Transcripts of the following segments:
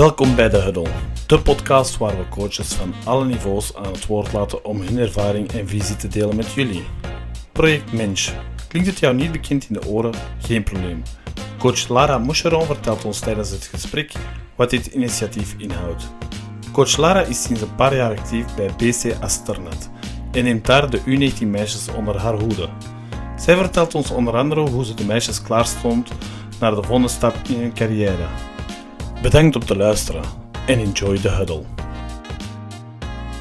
Welkom bij de Huddle, de podcast waar we coaches van alle niveaus aan het woord laten om hun ervaring en visie te delen met jullie. Project Mensch. Klinkt het jou niet bekend in de oren? Geen probleem. Coach Lara Moucheron vertelt ons tijdens het gesprek wat dit initiatief inhoudt. Coach Lara is sinds een paar jaar actief bij BC Asternet en neemt daar de U19-meisjes onder haar hoede. Zij vertelt ons onder andere hoe ze de meisjes klaarstond naar de volgende stap in hun carrière. Bedankt om te luisteren en enjoy the huddle.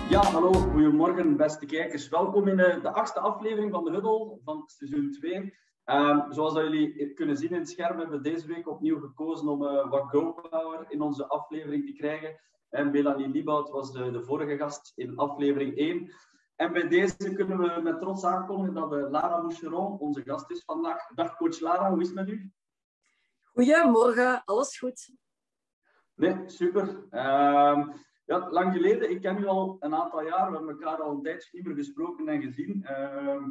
Ja, hallo, goedemorgen beste kijkers. Welkom in eh, de achtste aflevering van de Huddle van seizoen 2. Ehm, zoals dat jullie kunnen zien in het scherm hebben we deze week opnieuw gekozen om uh, wat go power in onze aflevering te krijgen. En Melanie Liebout was de, de vorige gast in aflevering 1. En bij deze kunnen we met trots aankondigen dat uh, Lara Moucheron onze gast is vandaag. Dag coach Lara, hoe is het met u? Goedemorgen, alles goed. Nee, super. Ehm, ja, lang geleden, ik ken u al een aantal jaar, we hebben elkaar al een tijdje niet meer gesproken en gezien. Ehm,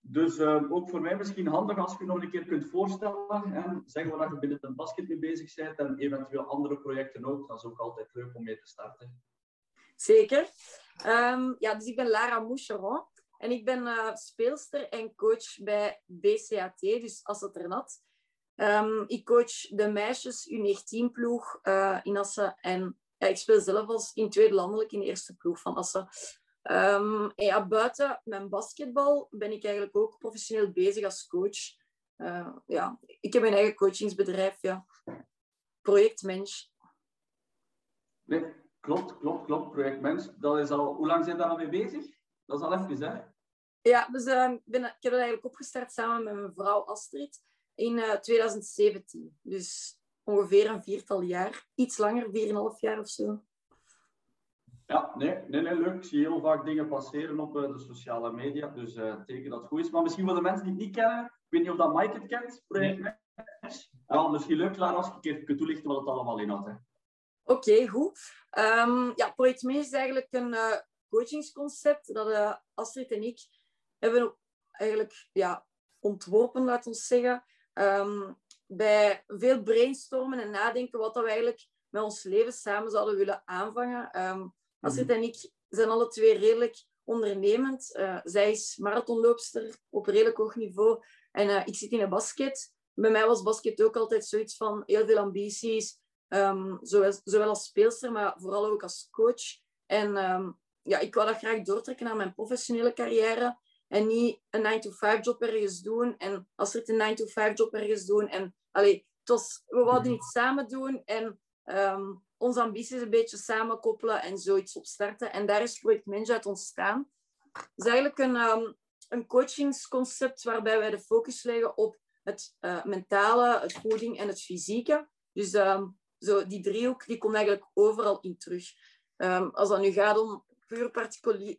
dus ehm, ook voor mij misschien handig als je nog een keer kunt voorstellen en zeggen waar je binnen het basket mee bezig bent en eventueel andere projecten ook. Dat is ook altijd leuk om mee te starten. Zeker. ja, dus ik ben Lara Moucheron en ik ben uh, speelster en coach bij BCAT, dus Asseternat. Um, ik coach de meisjes U19-ploeg uh, in Assen. En ja, ik speel zelf als in tweede landelijk in de eerste ploeg van Assen. Um, en ja, buiten mijn basketbal ben ik eigenlijk ook professioneel bezig als coach. Uh, ja, ik heb mijn eigen coachingsbedrijf, ja. Projectmensch. Nee, klopt, klopt, klopt. Projectmensch. Dat is al... Hoe lang zijn daar al mee bezig? Dat is al even, hè? Ja, dus uh, ben, ik heb het eigenlijk opgestart samen met mijn vrouw Astrid in uh, eh, 2017. Dus ongeveer een viertal jaar. Iets langer, 4,5 jaar of zo. Ja, nee, nee, nee, leuk. Ik zie heel vaak dingen passeren op uh, de sociale media. Dus uh, teken dat het goed is. Maar misschien voor de mensen die het niet kennen, ik weet niet of dat Mike het kent, project nee. Ja, misschien leuk, Klaar, als ik een keer kunt toelichten wat het allemaal inhoudt. Oké, okay, goed. Um, ja, Project Mees is eigenlijk een uh, coachingsconcept dat Astrid en ik hebben eigenlijk ja, ontworpen, laat ons zeggen. Um, bij veel brainstormen en nadenken wat dat we eigenlijk met ons leven samen zouden willen aanvangen. Um, Astrid mhm. en ik zijn alle twee redelijk ondernemend. Uh, zij is marathonloopster op redelijk hoog niveau en uh, ik zit in een basket. Bij mij was basket ook altijd zoiets van heel veel ambities, um, zowel, zowel, als speelster, maar vooral ook als coach. En um, ja, ik wou dat graag doortrekken naar mijn professionele carrière. En niet een 9-to-5 job ergens doen. En als er een 9-to-5 job ergens doen. En allee, het was, we wilden iets samen doen. En um, onze ambities een beetje samenkoppelen en zoiets opstarten. En daar is Project Menja uit ontstaan. Het is eigenlijk een, um, een coachingsconcept waarbij wij de focus leggen op het uh, mentale, het voeding en het fysieke. Dus um, zo die driehoek die komt eigenlijk overal in terug. Um, als dat nu gaat om puur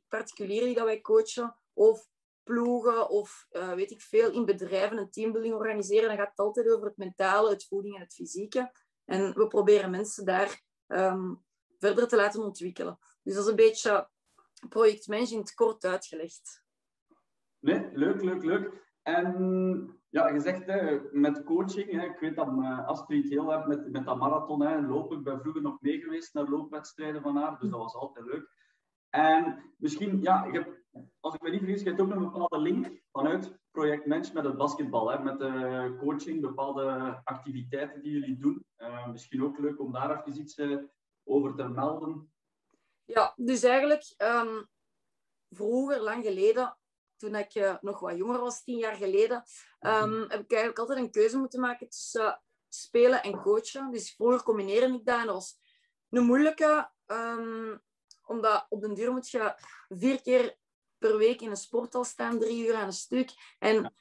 particulieren die dat wij coachen, of ploegen of uh, weet ik veel, in bedrijven een teambuilding organiseren, dan gaat het altijd over het mentale, het voeding en het fysieke. En we proberen mensen daar um, verder te laten ontwikkelen. Dus dat is een beetje projectmanagement kort uitgelegd. Nee, leuk, leuk, leuk. En ja, je zegt hè, met coaching, hè, ik weet dat uh, Astrid heel hard met, met dat marathon hè, lopen. Ik ben vroeger nog mee geweest naar loopwedstrijden van haar, dus dat was altijd leuk. En misschien, ja, ik heb als ik me niet vergis, je hebt ook nog een bepaalde link vanuit Project Mensch met het basketbal, hè, met de coaching, bepaalde activiteiten die jullie doen. Uh, misschien ook leuk om daar even iets uh, over te melden. Ja, dus eigenlijk um, vroeger, lang geleden, toen ik uh, nog wat jonger was, tien jaar geleden, um, heb ik eigenlijk altijd een keuze moeten maken tussen spelen en coachen. Dus vroeger combineerde ik dat en dat was een moeilijke, um, omdat op den duur moet je vier keer per week in een sporthal staan, drie uur aan een stuk. En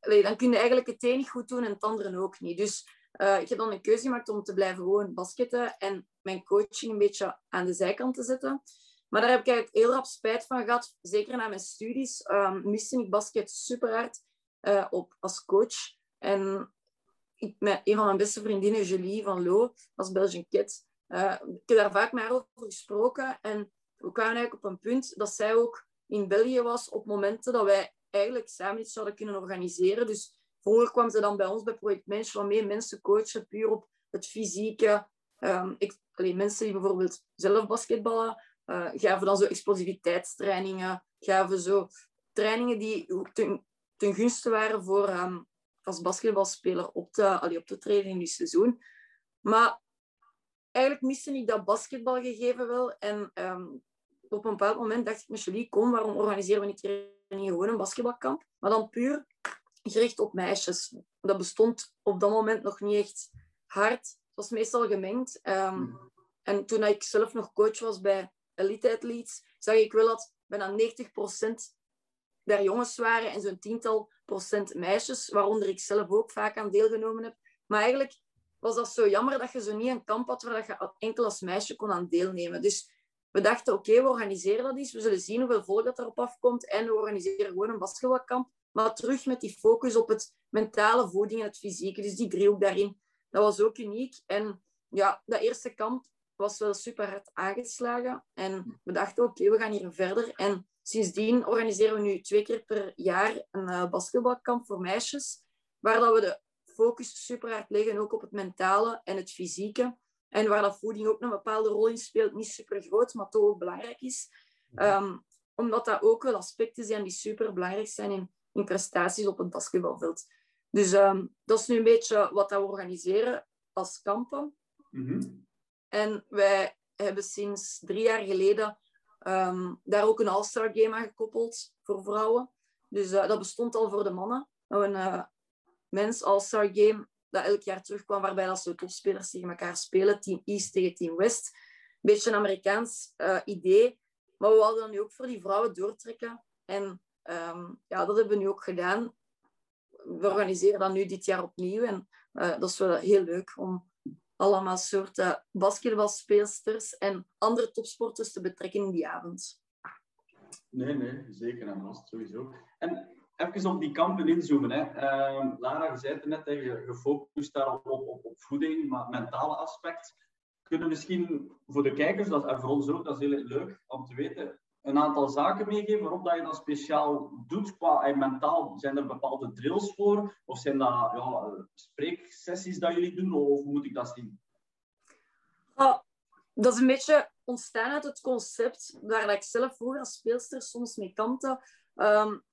allee, dan kun je eigenlijk het een niet goed doen en het andere ook niet. Dus uh, ik heb dan een keuze gemaakt om te blijven gewoon basketten en mijn coaching een beetje aan de zijkant te zetten. Maar daar heb ik eigenlijk heel rap spijt van gehad. Zeker na mijn studies um, miste ik basket super hard uh, op, als coach. En ik, met een van mijn beste vriendinnen, Julie van Loo, als Belgian Kid, uh, ik heb daar vaak met over gesproken. En we kwamen eigenlijk op een punt dat zij ook in België was op momenten dat wij eigenlijk samen iets zouden kunnen organiseren. Dus vroeger kwam ze dan bij ons bij Project Mensen wat meer mensen coachen, puur op het fysieke. Um, allee, mensen die bijvoorbeeld zelf basketballen, uh, gaven dan zo explosiviteitstrainingen, gaven zo trainingen die ten, ten gunste waren voor um, als basketbalspeler op te, allee, op te treden in die seizoen. Maar eigenlijk miste ik dat basketbalgegeven wel. En um, op een bepaald moment dacht ik met Julie, kom, waarom organiseren we niet niet gewoon een basketbalkamp? Maar dan puur gericht op meisjes. Dat bestond op dat moment nog niet echt hard. Het was meestal gemengd. Um, en toen ik zelf nog coach was bij Elite Athletes, zag ik wel dat bijna 90% daar jongens waren en zo'n tiental procent meisjes, waaronder ik zelf ook vaak aan deelgenomen heb. Maar eigenlijk was dat zo jammer dat je zo niet een kamp had waar je enkel als meisje kon aan deelnemen. Dus we dachten, oké, we organiseren dat eens. We zullen zien hoeveel volk dat erop afkomt. En we organiseren gewoon een basketbalkamp. Maar terug met die focus op het mentale voeding en het fysieke. Dus die driehoek daarin. Dat was ook uniek. En ja, dat eerste kamp was wel super hard aangeslagen. En we dachten, oké, we gaan hier verder. En sindsdien organiseren we nu twee keer per jaar een uh, basketbalkamp voor meisjes. Waar dat we de focus super hard leggen, ook op het mentale en het fysieke. En waar dat voeding ook een bepaalde rol in speelt, niet super groot, maar toch ook belangrijk is. Um, omdat dat ook wel aspecten zijn die super belangrijk zijn in, in prestaties op het basketbalveld. Dus um, dat is nu een beetje wat we organiseren als kampen. Mm -hmm. En wij hebben sinds drie jaar geleden um, daar ook een All-Star Game aan gekoppeld voor vrouwen. Dus uh, dat bestond al voor de mannen. Uh, mens All-Star Game dat elk jaar terugkwam, waarbij dat zo topspelers tegen elkaar spelen. Team East tegen Team West. Een beetje een Amerikaans uh, idee. Maar we wilden dat nu ook voor die vrouwen doortrekken. En um, ja, dat hebben we nu ook gedaan. We organiseren dat nu dit jaar opnieuw. En uh, dat is wel heel leuk om allemaal soorten basketbalspeelsters en andere topsporters te betrekken in die avond. Nee, nee, zeker en vast, sowieso. En even op die kampen inzoomen. Hè. Uh, Lara, je zei het net, je gefocust daarop op, op, op voeding, maar mentale aspect. Kunnen misschien voor de kijkers dat, en voor ons ook, dat is heel leuk om te weten, een aantal zaken meegeven waarop dat je dat speciaal doet qua en mentaal? Zijn er bepaalde drills voor? Of zijn dat ja, spreeksessies dat jullie doen? Of hoe moet ik dat zien? Oh, dat is een beetje ontstaan uit het concept waar ik zelf vroeger als speelster soms mee kampte. Um,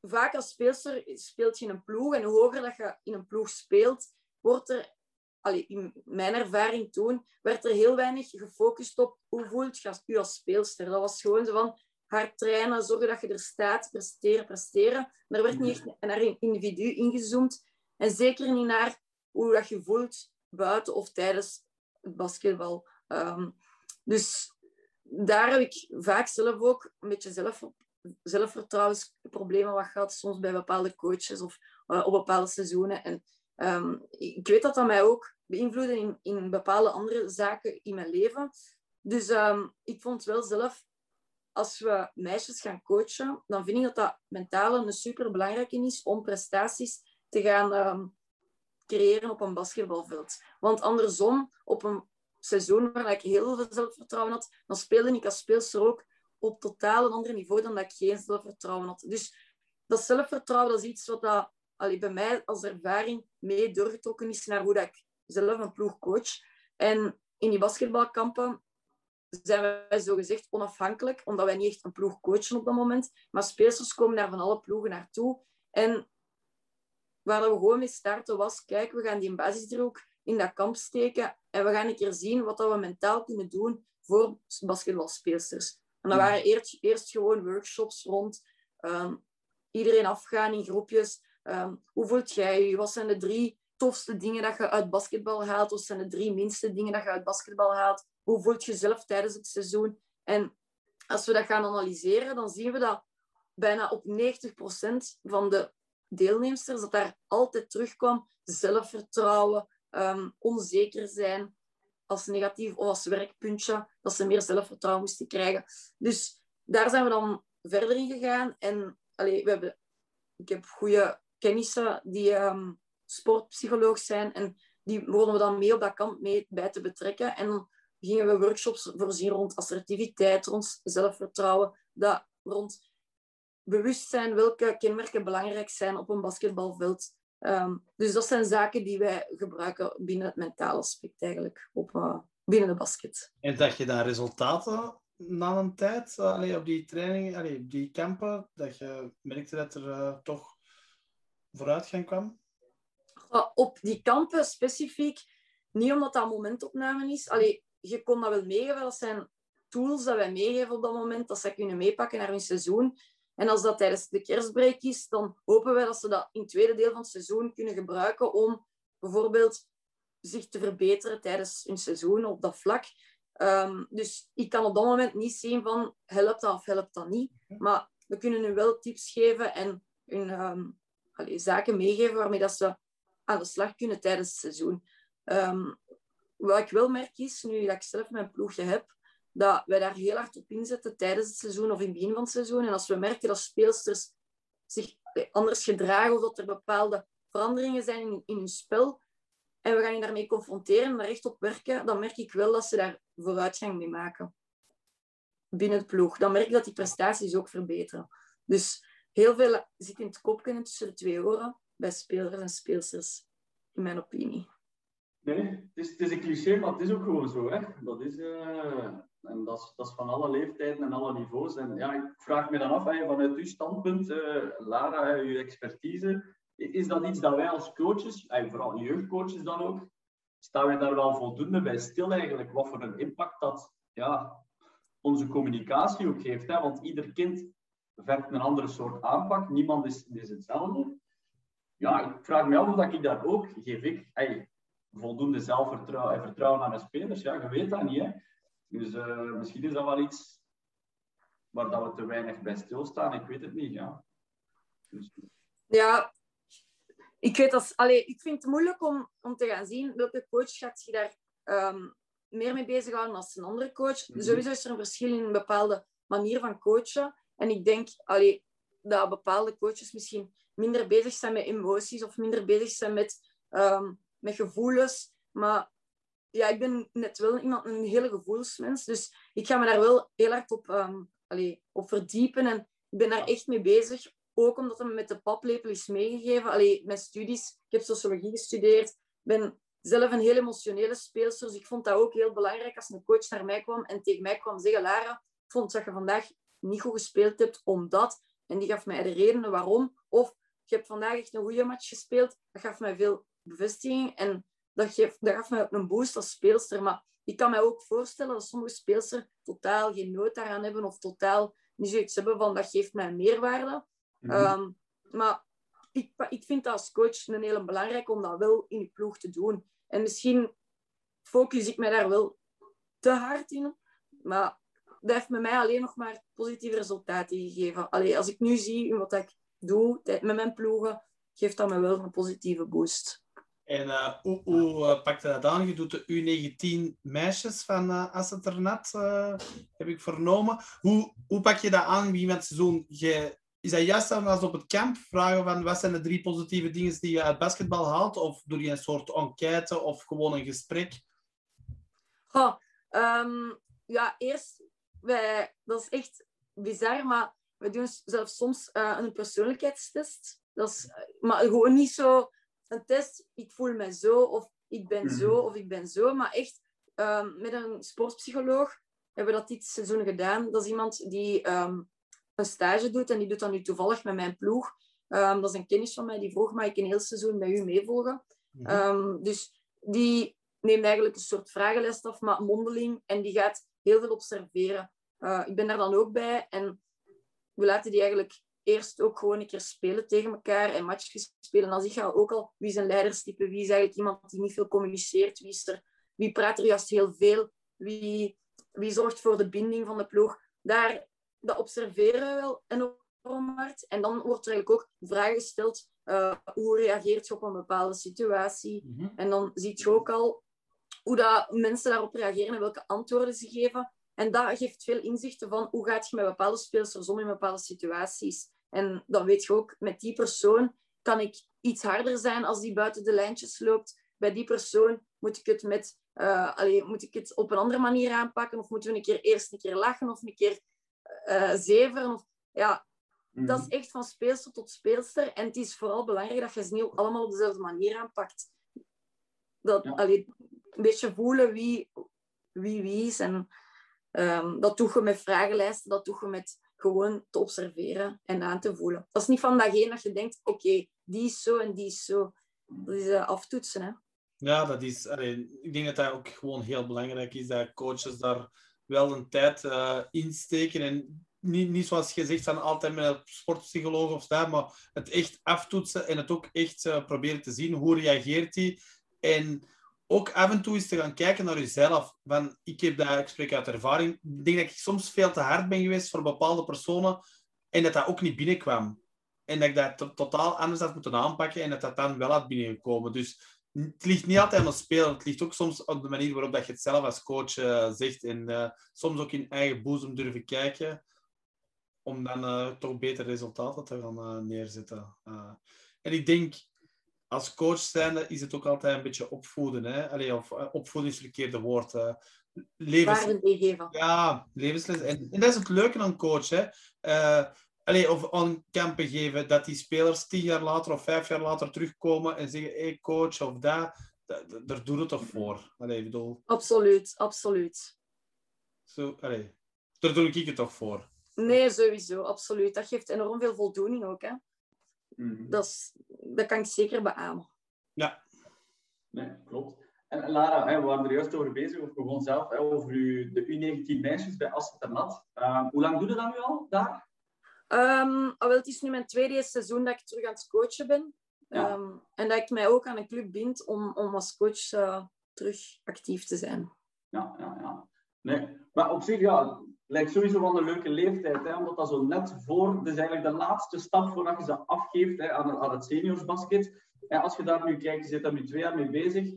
vaak als speelster speelt je in een ploeg en hoe hoger dat je in een ploeg speelt, wordt er, allee, in mijn ervaring toen, werd er heel weinig gefocust op hoe voelt je je als speelster. Dat was gewoon zo van hard trainen, zorgen dat je er staat, presteren, presteren. er werd niet echt naar een individu ingezoomd. En zeker niet naar hoe dat je voelt buiten of tijdens het basketbal. Um, dus daar heb ik vaak zelf ook een beetje zelf zelfvertrouwensproblemen wat gehad, soms bij bepaalde coaches of uh, op bepaalde seizoenen. En um, ik weet dat dat mij ook beïnvloedde in, in bepaalde andere zaken in mijn leven. Dus um, ik vond wel zelf, als we meisjes gaan coachen, dan vind ik dat dat mentaal een super belangrijke is om prestaties te gaan um, creëren op een basketbalveld. Want andersom, op een seizoen waar ik heel veel zelfvertrouwen had, dan speelde ik als speelster ook op totaal een ander niveau dan dat ik geen zelfvertrouwen had. Dus dat zelfvertrouwen dat is iets wat dat, allee, bij mij als ervaring mee doorgetrokken is naar hoe dat ik zelf een ploeg coach. En in die basketbalkampen zijn wij zogezegd onafhankelijk, omdat wij niet echt een ploeg coachen op dat moment. Maar speelsters komen daar van alle ploegen naartoe. En waar we gewoon mee starten was, kijk, we gaan die basisdriehoek in dat kamp steken en we gaan een keer zien wat we mentaal kunnen doen voor basketbalspeelsters. En dat waren eerst, eerst gewoon workshops rond um, iedereen afgaan in groepjes. Um, hoe voelt jij je? Wat zijn de drie tofste dingen dat je uit basketbal haalt? Wat zijn de drie minste dingen dat je uit basketbal haalt? Hoe voelt je jezelf tijdens het seizoen? En als we dat gaan analyseren, dan zien we dat bijna op 90% van de deelnemers dat daar altijd terugkwam zelfvertrouwen, um, onzeker zijn, als negatief of als werkpuntje, dat ze meer zelfvertrouwen moesten krijgen. Dus daar zijn we dan verder in gegaan. En we hebben, ik heb goede kennissen die um, sportpsycholoog zijn. En die worden we dan mee op dat kamp mee bij te betrekken. En dan gingen we workshops voorzien rond assertiviteit, rond zelfvertrouwen, dat, rond bewustzijn, welke kenmerken belangrijk zijn op een basketbalveld. Um, dus dat zijn zaken die wij gebruiken binnen het mentale aspect eigenlijk op, uh, binnen de basket. En dat je dan resultaten na een tijd allee, op die trainingen, allee, op die kampen, dat je merkte dat er uh, toch vooruitgang kwam? op die kampen specifiek, niet omdat dat momentopname is. Allee, je kon dat wel meegeven. Dat zijn tools dat wij meegeven op dat moment, dat ze kunnen meepakken naar hun seizoen. En als dat tijdens de kerstbreak is, dan hopen wij dat ze dat in het tweede deel van het seizoen kunnen gebruiken om bijvoorbeeld zich te verbeteren tijdens hun seizoen op dat vlak. Um, dus ik kan op dat moment niet zien van helpt dat of helpt dat niet. Maar we kunnen hun wel tips geven en hun allez, zaken meegeven waarmee dat ze aan de slag kunnen tijdens het seizoen. Um, wat ik wel merk is, nu dat ik zelf mijn ploegje heb, dat wij daar heel hard op inzetten tijdens het seizoen of in het begin van het seizoen. En als we merken dat speelsters zich anders gedragen of dat er bepaalde veranderingen zijn in, in hun spel, en we gaan je daarmee confronteren en daar echt op werken, dan merk ik wel dat ze daar vooruitgang mee maken binnen de ploeg. Dan merk ik dat die prestaties ook verbeteren. Dus heel veel zit in het kopje tussen de twee oren bij spelers en speelsters, in mijn opinie. Nee, het is, het is een cliché, maar het is ook gewoon zo. Hè. Dat, is, uh, en dat, is, dat is van alle leeftijden en alle niveaus. En ja, ik vraag me dan af, vanuit uw standpunt, uh, Lara, uw expertise, is dat iets dat wij als coaches, en vooral jeugdcoaches dan ook, staan wij daar wel voldoende bij stil eigenlijk? Wat voor een impact dat ja, onze communicatie ook geeft. Hè? Want ieder kind vergt een andere soort aanpak. Niemand is, hetzelfde. Ja, ik vraag me af of dat ik daar ook, geef ik hey, voldoende zelfvertrouwen en vertrouwen aan mijn spelers. Ja, je weet dat niet. Hè? Dus uh, misschien is dat wel iets waar dat we te weinig bij stilstaan. Ik weet het niet. Ja, dus... ja ik, weet als, allee, ik vind het moeilijk om, om te gaan zien welke coach gaat je daar um, meer mee bezighouden als een andere coach. Mm -hmm. Sowieso is er een verschil in een bepaalde manier van coachen. En ik denk allee, dat bepaalde coaches misschien minder bezig zijn met emoties of minder bezig zijn met, um, met gevoelens. Maar ja, ik ben net wel iemand, een hele gevoelsmens. Dus ik ga me daar wel heel hard op, um, allee, op verdiepen. En ik ben daar echt mee bezig ook omdat het me met de paplepel is meegegeven. Allee, mijn studies, ik heb sociologie gestudeerd, ben zelf een heel emotionele speelster. Dus ik vond dat ook heel belangrijk als een coach naar mij kwam en tegen mij kwam zeggen, Lara, ik vond dat je vandaag niet goed gespeeld hebt, omdat... En die gaf mij de redenen waarom. Of, je hebt vandaag echt een goede match gespeeld. Dat gaf mij veel bevestiging en dat, geeft, mij een boost als speelster. Maar ik kan mij ook voorstellen dat sommige speelsters totaal geen nood daaraan hebben of totaal niet zoiets hebben van dat geeft mij meerwaarde. Mm -hmm. maar ik, ik vind dat als coach een hele belangrijk om dat wel in je ploeg te doen. En misschien focus ik mij daar wel te hard in. Maar dat heeft met mij alleen nog maar positieve resultaten gegeven. Allee, als ik nu zie wat ik doe met mijn ploegen, geeft dat me wel een positieve boost. En uh, hoe, hoe uh, pak je dat aan? Je doet de U19 meisjes van uh, Ternat, heb ik vernomen. Hoe, hoe pak je dat aan wie met seizoen? Je is dat juist als op het camp vragen van wat zijn de drie positieve dingen die je uit basketbal haalt? Of doe je een soort enquête of gewoon een gesprek? Um, ja, eerst, wij, dat is echt bizar, maar we doen zelfs soms uh, een persoonlijkheidstest. Dat is, maar gewoon niet zo een test, ik voel me zo, of ik ben -hmm. zo, of ik ben zo, maar echt um, met een sportpsycholoog hebben we dat dit seizoen gedaan. Dat is iemand die um, een stage doet en die doet dat nu toevallig met mijn ploeg. Um, dat is een kennis van mij, die vroeg, mag ik een heel seizoen bij u meevolgen? -hmm. dus die neemt eigenlijk een soort vragenlijst af, maar mondeling, en die gaat heel veel observeren. Uh, ik ben daar dan ook bij en we laten die eigenlijk eerst ook gewoon een keer spelen tegen elkaar en matchjes spelen. Als ik ga ook al, wie is een leiderstype, wie is eigenlijk iemand die niet veel communiceert, wie, is er, wie praat er juist heel veel, wie, wie zorgt voor de binding van de ploeg. Daar, dat observeren we wel enorm hard. En dan wordt er eigenlijk ook vraag gesteld, uh, hoe reageert je op een bepaalde situatie? Mm -hmm. En dan zie je ook al hoe dat mensen daarop reageren en welke antwoorden ze geven. En dat geeft veel inzichten van hoe gaat je met bepaalde spelers om in bepaalde situaties. En dan weet je ook, met die persoon kan ik iets harder zijn als die buiten de lijntjes loopt. Bij die persoon moet ik het, met, uh, allee, moet ik het op een andere manier aanpakken. Of moeten we een keer eerst een keer lachen of een keer uh, zeveren. Of, ja, mm. Dat is echt van speelster tot speelster. En het is vooral belangrijk dat je ze niet allemaal op dezelfde manier aanpakt. Dat, ja. allee, een beetje voelen wie, wie-wie's. En ehm, dat doe je met vragenlijsten, dat doe je met gewoon te observeren en aan te voelen. Dat is niet van dat dat je denkt, oké, die is zo en die is zo. Dat is uh, aftoetsen, hè. Ja, dat is, allee, ik denk dat dat ook gewoon heel belangrijk is, dat coaches daar wel een tijd uh, insteken. En niet, niet zoals je zegt, altijd met een sportpsycholoog of dat, maar het echt aftoetsen en het ook echt uh, proberen te zien hoe reageert hij. En ook af en toe eens te gaan kijken naar jezelf. Ik, heb dat, ik spreek uit ervaring. Ik denk dat ik soms veel te hard ben geweest voor bepaalde personen en dat dat ook niet binnenkwam. En dat ik dat totaal anders had moeten aanpakken en dat dat dan wel had binnengekomen. Dus het ligt niet altijd aan de speler. Het ligt ook soms op de manier waarop dat je het zelf als coach uh, zegt. En uh, soms ook in eigen boezem durven kijken. Om dan uh, toch betere resultaten te gaan neerzetten. en ik denk, als coach zijnde is het ook altijd een beetje opvoeden. Hè? Allee, of opvoeden is het verkeerde woord. levens... Ja, levensles. En, en, dat is het leuke aan coach. Hè? Allee, of aan kampen geven dat die spelers tien jaar later of vijf jaar later terugkomen en zeggen: hé, hey, coach of dat, daar doet het toch voor? Allee, bedoel... Absoluut, absoluut. Zo, allee, daar doe ik het toch voor? Nee, sowieso, absoluut. Dat geeft enorm veel voldoening ook. Hè? Mm. Dat, is, dat kan ik zeker beamen. Ja. Nee, klopt. En Lara, hè, we waren er juist over bezig, of gewoon zelf, hè, over u, de U19 meisjes bij Asset uh, hoe lang doe je dat nu al daar? Um, het is nu mijn tweede seizoen dat ik terug aan het coachen ben. Ehm, en dat ik mij ook aan een club bind om, om als coach uh, terug actief te zijn. Ja, ja, ja. Nee, maar op zich, ja, lijkt sowieso wel een leuke leeftijd, hè, omdat dat zo net voor, dus eigenlijk de laatste stap voordat je ze afgeeft hè, aan, aan het seniorsbasket. En als je daar nu kijkt, je zit daar nu twee jaar mee bezig.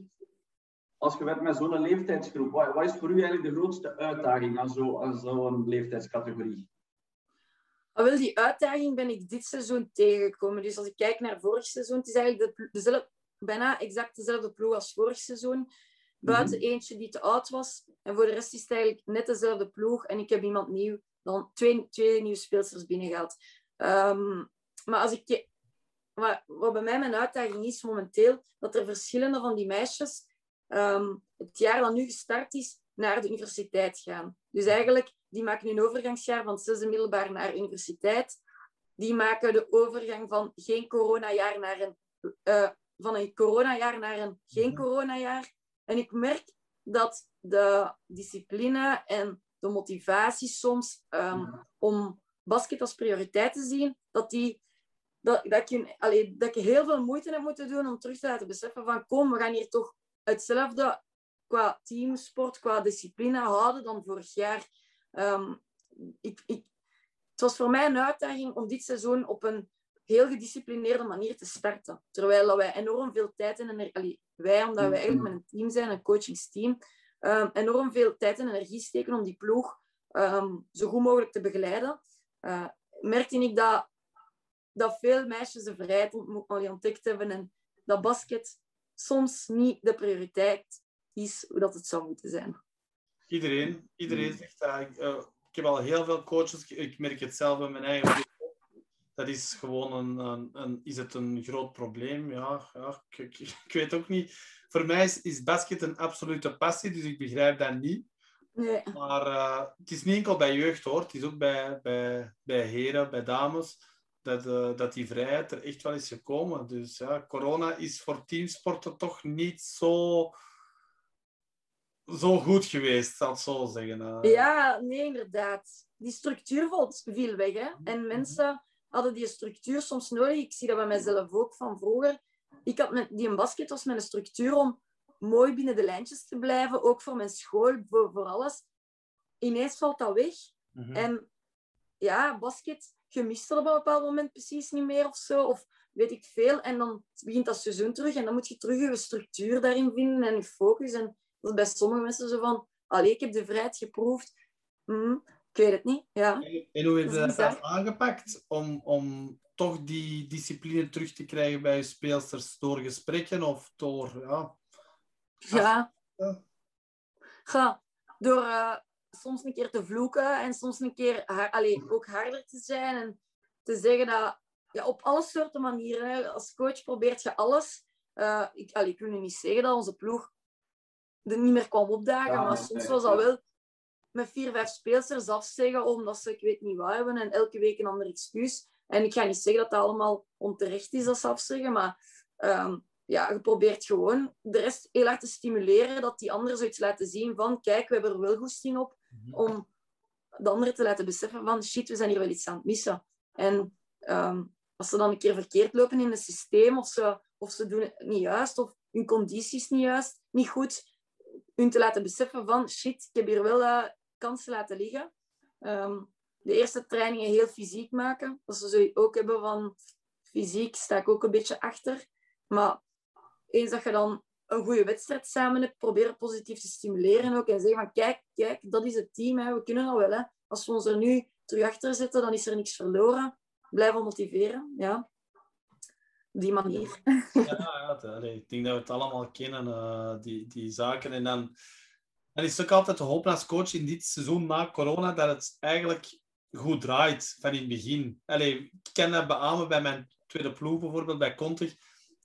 Als je werkt met zo'n leeftijdsgroep, wat, wat, is voor u eigenlijk de grootste uitdaging aan zo'n zo leeftijdscategorie? Maar wel, die uitdaging ben ik dit seizoen tegengekomen. Dus als ik kijk naar vorig seizoen, het is eigenlijk de, dezelfde, bijna exact dezelfde ploeg als vorig seizoen. Buiten mhm. eentje die te oud was. En voor de rest is het eigenlijk net dezelfde ploeg. En ik heb iemand nieuw, dan twee, twee nieuwe speelsters binnengehaald. Um, maar als ik... Wat, wat bij mij mijn uitdaging is momenteel, dat er verschillende van die meisjes um, het jaar dat nu gestart is, naar de universiteit gaan. Dus eigenlijk die maken een overgangsjaar van zesde middelbaar naar universiteit. Die maken de overgang van geen coronajaar naar een, uh, van een coronajaar naar een geen mhm. coronajaar. En ik merk dat de discipline en de motivatie soms um, om basket als prioriteit te zien, dat, die, dat, dat, je, allee, dat je heel veel moeite hebt moeten doen om terug te laten beseffen van kom, we gaan hier toch hetzelfde qua teamsport, qua discipline houden dan vorig jaar. Um, ik, ik, het was voor mij een uitdaging om dit seizoen op een heel gedisciplineerde manier te starten. Terwijl wij enorm veel tijd en energie... Wij, omdat wij eigenlijk met een team zijn, een coachingsteam, um, enorm veel tijd en energie steken om die ploeg um, zo goed mogelijk te begeleiden. Uh, merkte ik dat, dat veel meisjes de vrijheid ontdekt hebben en dat basket soms niet de prioriteit is hoe dat het zou moeten zijn. Iedereen, iedereen hmm. zegt dat. Ik, uh, ik heb al heel veel coaches, ik merk het zelf in mijn eigen dat is gewoon een, een, een, is het een groot probleem? Ja, ja ik, ik, weet ook niet. Voor mij is, is, basket een absolute passie, dus ik begrijp dat niet. Nee. Maar uh, het is niet enkel bij jeugd hoor, het is ook bij, bij, bij heren, bij dames, dat, uh, dat die vrijheid er echt wel is gekomen. Dus ja, corona is voor teamsporten toch niet zo zo goed geweest, zal ik zo zeggen. Uh... Ja, nee, inderdaad. Die structuur viel weg. Hè? En mhm. mensen hadden die structuur soms nodig. Ik zie dat bij mezelf ook van vroeger. Ik had met, die een basket was mijn structuur om mooi binnen de lijntjes te blijven. Ook voor mijn school, voor, voor alles. Ineens valt dat weg. Mhm. En ja, basket, je mist er op een bepaald moment precies niet meer of zo. Of weet ik veel. En dan begint dat seizoen terug. En dan moet je terug je structuur daarin vinden en je focus. En dat is bij sommige mensen zo van, allee, ik heb de vrijheid geproefd. Hm, ik weet het niet, ja. En hoe heb je dat, dat aangepakt om, om toch die discipline terug te krijgen bij je speelsters? Door gesprekken of door, ja... Ja. ja. door uh, soms een keer te vloeken en soms een keer allee, ook harder te zijn en te zeggen dat ja, op alle soorten manieren, hè, als coach probeert je alles. Uh, ik, allee, ik wil nu niet zeggen dat onze ploeg er niet meer kwam opdagen. Ja, maar soms was dat wel met vier, vijf speelsters afzeggen omdat ze ik weet niet wat hebben en elke week een ander excuus. En ik ga niet zeggen dat dat allemaal onterecht is dat ze afzeggen, maar ehm, ja, je probeert gewoon de rest heel hard te stimuleren, dat die anderen zoiets laten zien van kijk, we hebben er wel goesting op, om de anderen te laten beseffen van shit, we zijn hier wel iets aan het missen. En ehm, als ze dan een keer verkeerd lopen in het systeem, of ze, of ze doen het niet juist, of hun conditie is niet juist, niet goed, hun te laten beseffen van shit, ik heb hier wel kansen laten liggen. Ehm, de eerste trainingen heel fysiek maken. Dat ze zo ook hebben van fysiek sta ik ook een beetje achter. Maar eens dat je dan een goede wedstrijd samen hebt, proberen positief te stimuleren ook. En zeggen van kijk, kijk, dat is het team. Hè. We kunnen dat wel. Hè. Als we ons er nu terug achter zetten, dan is er niks verloren. Blijven motiveren. Ja. Op die manier. Ja, ja ik denk dat we het allemaal kennen, eh, die, die zaken. En dan, dan is ook altijd de hoop als coach in dit seizoen na corona dat het eigenlijk goed draait van in het begin. Allee, ik kan dat beamen bij mijn tweede ploeg bijvoorbeeld, bij Contig.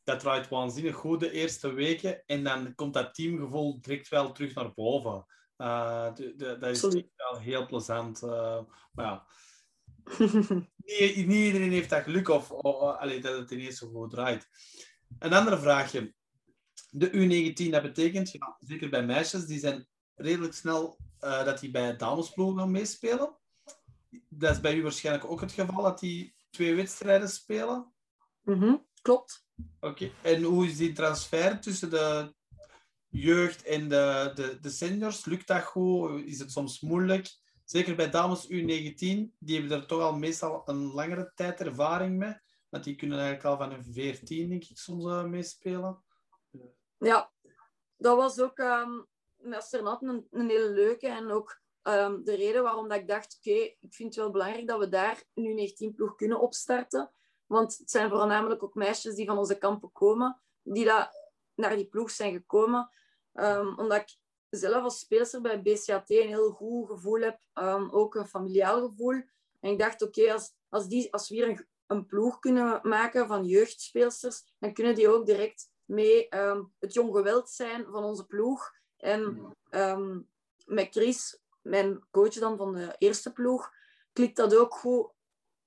Dat draait waanzinnig goed de eerste weken. En dan komt dat teamgevoel direct wel terug naar boven. Eh, de, de, dat is wel heel plezant. eh, maar ja, niet, niet iedereen heeft dat geluk of, allee, dat het ineens zo goed draait. Een andere vraagje. De U19, dat betekent, ja, zeker bij meisjes, die zijn redelijk snel eh, dat die bij damesploegen gaan meespelen. Dat is bij u waarschijnlijk ook het geval, dat die twee wedstrijden spelen. Mhm, Klopt. Oké. En hoe is die transfer tussen de jeugd en de, de, de seniors? Lukt dat goed? Is het soms moeilijk? Zeker bij dames U19, die hebben er toch al meestal een langere tijd ervaring mee. Want die kunnen eigenlijk al van een 14, denk ik, soms eh, meespelen. Ja, dat was ook ehm met Asternat een, een hele leuke. En ook ehm, de reden waarom dat ik dacht, oké, ik vind het wel belangrijk dat we daar een U19-ploeg kunnen opstarten. Want het zijn voornamelijk ook meisjes die van onze kampen komen, die naar die ploeg zijn gekomen. Ehm, omdat ik zelf als speelster bij BCAT een heel goed gevoel heb, ehm, ook een familiaal gevoel. En ik dacht, oké, als, als, die- als we hier een, een ploeg kunnen maken van jeugdspeelsters, dan kunnen die ook direct mee het jong geweld zijn van onze ploeg. En ehm, met Chris, mijn coach dan van de eerste ploeg, klikt dat ook goed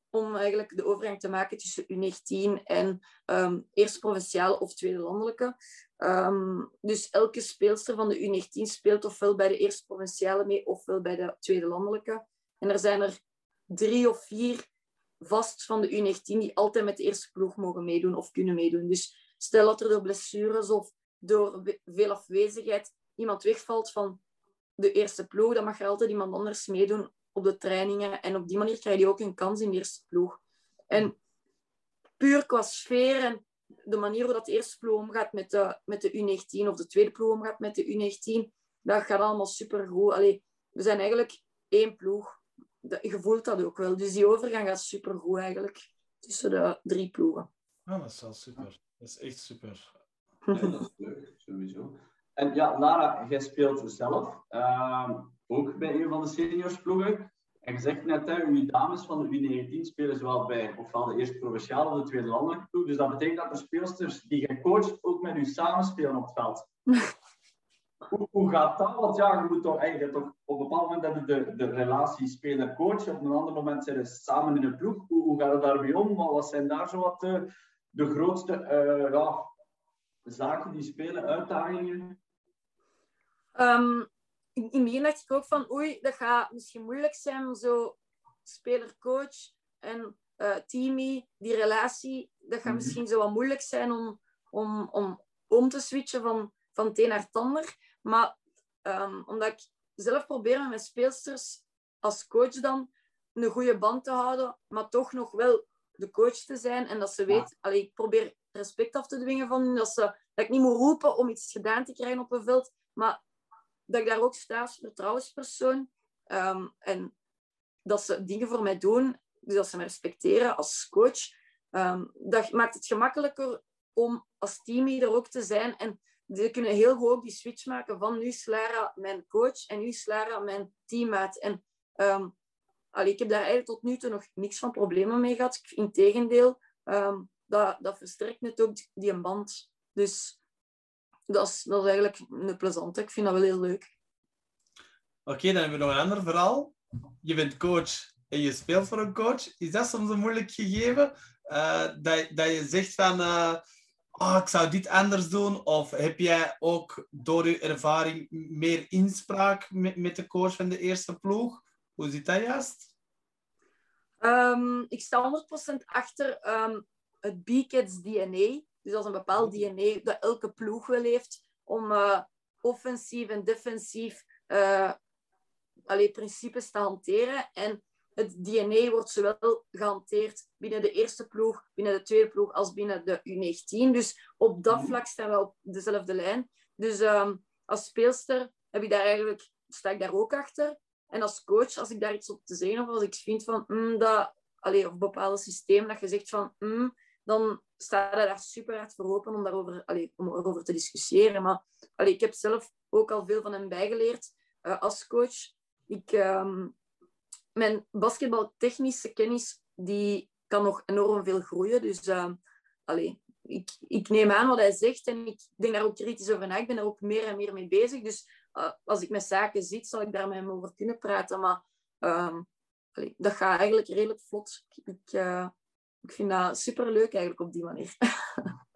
om eigenlijk de overgang te maken tussen U19 en ehm eerste provinciale of tweede landelijke. Ehm, dus elke speelster van de U19 speelt ofwel bij de eerste provinciale mee, ofwel bij de tweede landelijke. En er zijn er drie of vier vast van de U19 die altijd met de eerste ploeg mogen meedoen of kunnen meedoen. Dus stel dat er door blessures of door veel afwezigheid iemand wegvalt van de eerste ploeg, dan mag er altijd iemand anders meedoen op de trainingen. En op die manier krijg je ook een kans in de eerste ploeg. En puur qua sfeer en de manier hoe dat de eerste ploeg omgaat met de, met de U19 of de tweede ploeg omgaat met de U19, dat gaat allemaal supergoed. Allee, we zijn eigenlijk één ploeg. Dat- Je voelt dat ook wel. Dus die overgang gaat supergoed eigenlijk tussen de drie ploegen. Ah, dat is wel super. Dat is echt super. Ja, dat is leuk, sowieso. En ja, Lara, jij speelt zelf ehm, ook bij een van de seniorsploegen. En je zegt net, hè, uw dames van de U19 spelen zowel bij ofwel de eerste provinciale of de tweede landelijke ploeg. Dus dat betekent dat de speelsters die je coacht ook met u samenspelen op het veld. hoe, hoe gaat dat? Want ja, je moet toch eigenlijk toch op een bepaald moment hebben de, de relatie speler-coach. Op een ander moment zijn ze samen in een ploeg. Hoe, hoe gaat het daarmee om? Wat wat zijn daar zo wat de, de grootste eh, ja, zaken die spelen, uitdagingen? Ehm, in, in het begin dacht ik ook van, oei, dat gaat misschien moeilijk zijn om zo speler-coach en eh teamie, die relatie, dat gaat Mhm. misschien zo wat moeilijk zijn om, om, om om te switchen van, van het een naar het ander. Maar ehm, omdat ik zelf probeer met mijn speelsters als coach dan een goede band te houden, maar toch nog wel de coach te zijn en dat ze weet, allee, ik probeer respect af te dwingen van hen, dat, ze, dat ik niet moet roepen om iets gedaan te krijgen op een veld, maar dat ik daar ook sta als vertrouwenspersoon. Ehm, en dat ze dingen voor mij doen, dus dat ze me respecteren als coach. Ehm, dat maakt het gemakkelijker om als team er ook te zijn. En ze kunnen heel goed die switch maken van nu is Lara mijn coach en nu is Lara mijn teammaat. En ehm, allee, ik heb daar eigenlijk tot nu toe nog niks van problemen mee gehad. Integendeel, um, dat, dat versterkt net ook die een band. Dus dat is, dat is eigenlijk een plezante. Ik vind dat wel heel leuk. Oké, dan hebben we nog een ander verhaal. Je bent coach en je speelt voor een coach. Is dat soms een moeilijk gegeven? Uh, dat, dat je zegt van... Uh, oh, ik zou dit anders doen? Of heb jij ook door je ervaring meer inspraak met, met de coach van de eerste ploeg? Hoe zit dat juist? Um, ik sta 100% achter um, het B-Kids DNA. Dus dat is een bepaald DNA dat elke ploeg wel heeft om uh, offensief en defensief uh, allee, principes te hanteren. En het DNA wordt zowel gehanteerd binnen de eerste ploeg, binnen de tweede ploeg, als binnen de U19. Dus op dat mhm. vlak staan we op dezelfde lijn. Dus um, als speelster heb ik daar eigenlijk, sta ik daar ook achter. En als coach, als ik daar iets op te zeggen of als ik vind van mm, dat, allee, of bepaalde systeem dat je zegt van mm, dan sta je daar super hard voor open om daarover allee, om erover te discussiëren. Maar allee, ik heb zelf ook al veel van hem bijgeleerd uh, als coach. Ik, um, mijn basketbaltechnische kennis die kan nog enorm veel groeien. Dus uh, ik, ik neem aan wat hij zegt en ik denk daar ook kritisch over na. Ik ben daar ook meer en meer mee bezig. Dus uh, als ik met zaken zit, zal ik daar met hem over kunnen praten. Maar um, dat gaat eigenlijk redelijk vlot. Ik, ik vind dat superleuk eigenlijk op die manier.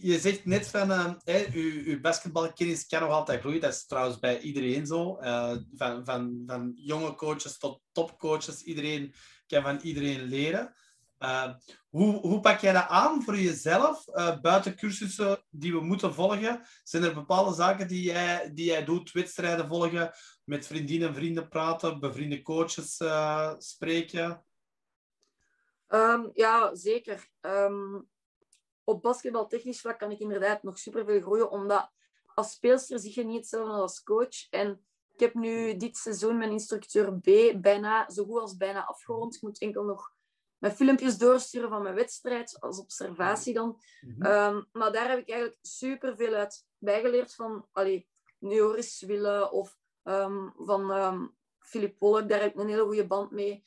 Je zegt net van, uh, uw, basketbalkennis kan nog altijd groeien. Dat is trouwens bij iedereen zo. Uh, van, van, van jonge coaches tot topcoaches. Iedereen kan van iedereen leren. Uh, hoe, hoe pak jij dat aan voor jezelf? buiten cursussen die we moeten volgen, zijn er bepaalde zaken die jij, die jij doet? Wedstrijden volgen, met vriendinnen en vrienden praten, bevriende coaches spreken? Um, ja, zeker. Um, op basketbaltechnisch vlak kan ik inderdaad nog superveel groeien, omdat als speelster zie je niet hetzelfde als coach. En ik heb nu dit seizoen mijn instructeur B bijna zo goed als bijna afgerond. Ik moet enkel nog mijn filmpjes doorsturen van mijn wedstrijd, als observatie dan. Mhm. um, maar daar heb ik eigenlijk superveel uit bijgeleerd van allee, Neoris Wille of um, van um, Philip Pollock. Daar heb ik een hele goede band mee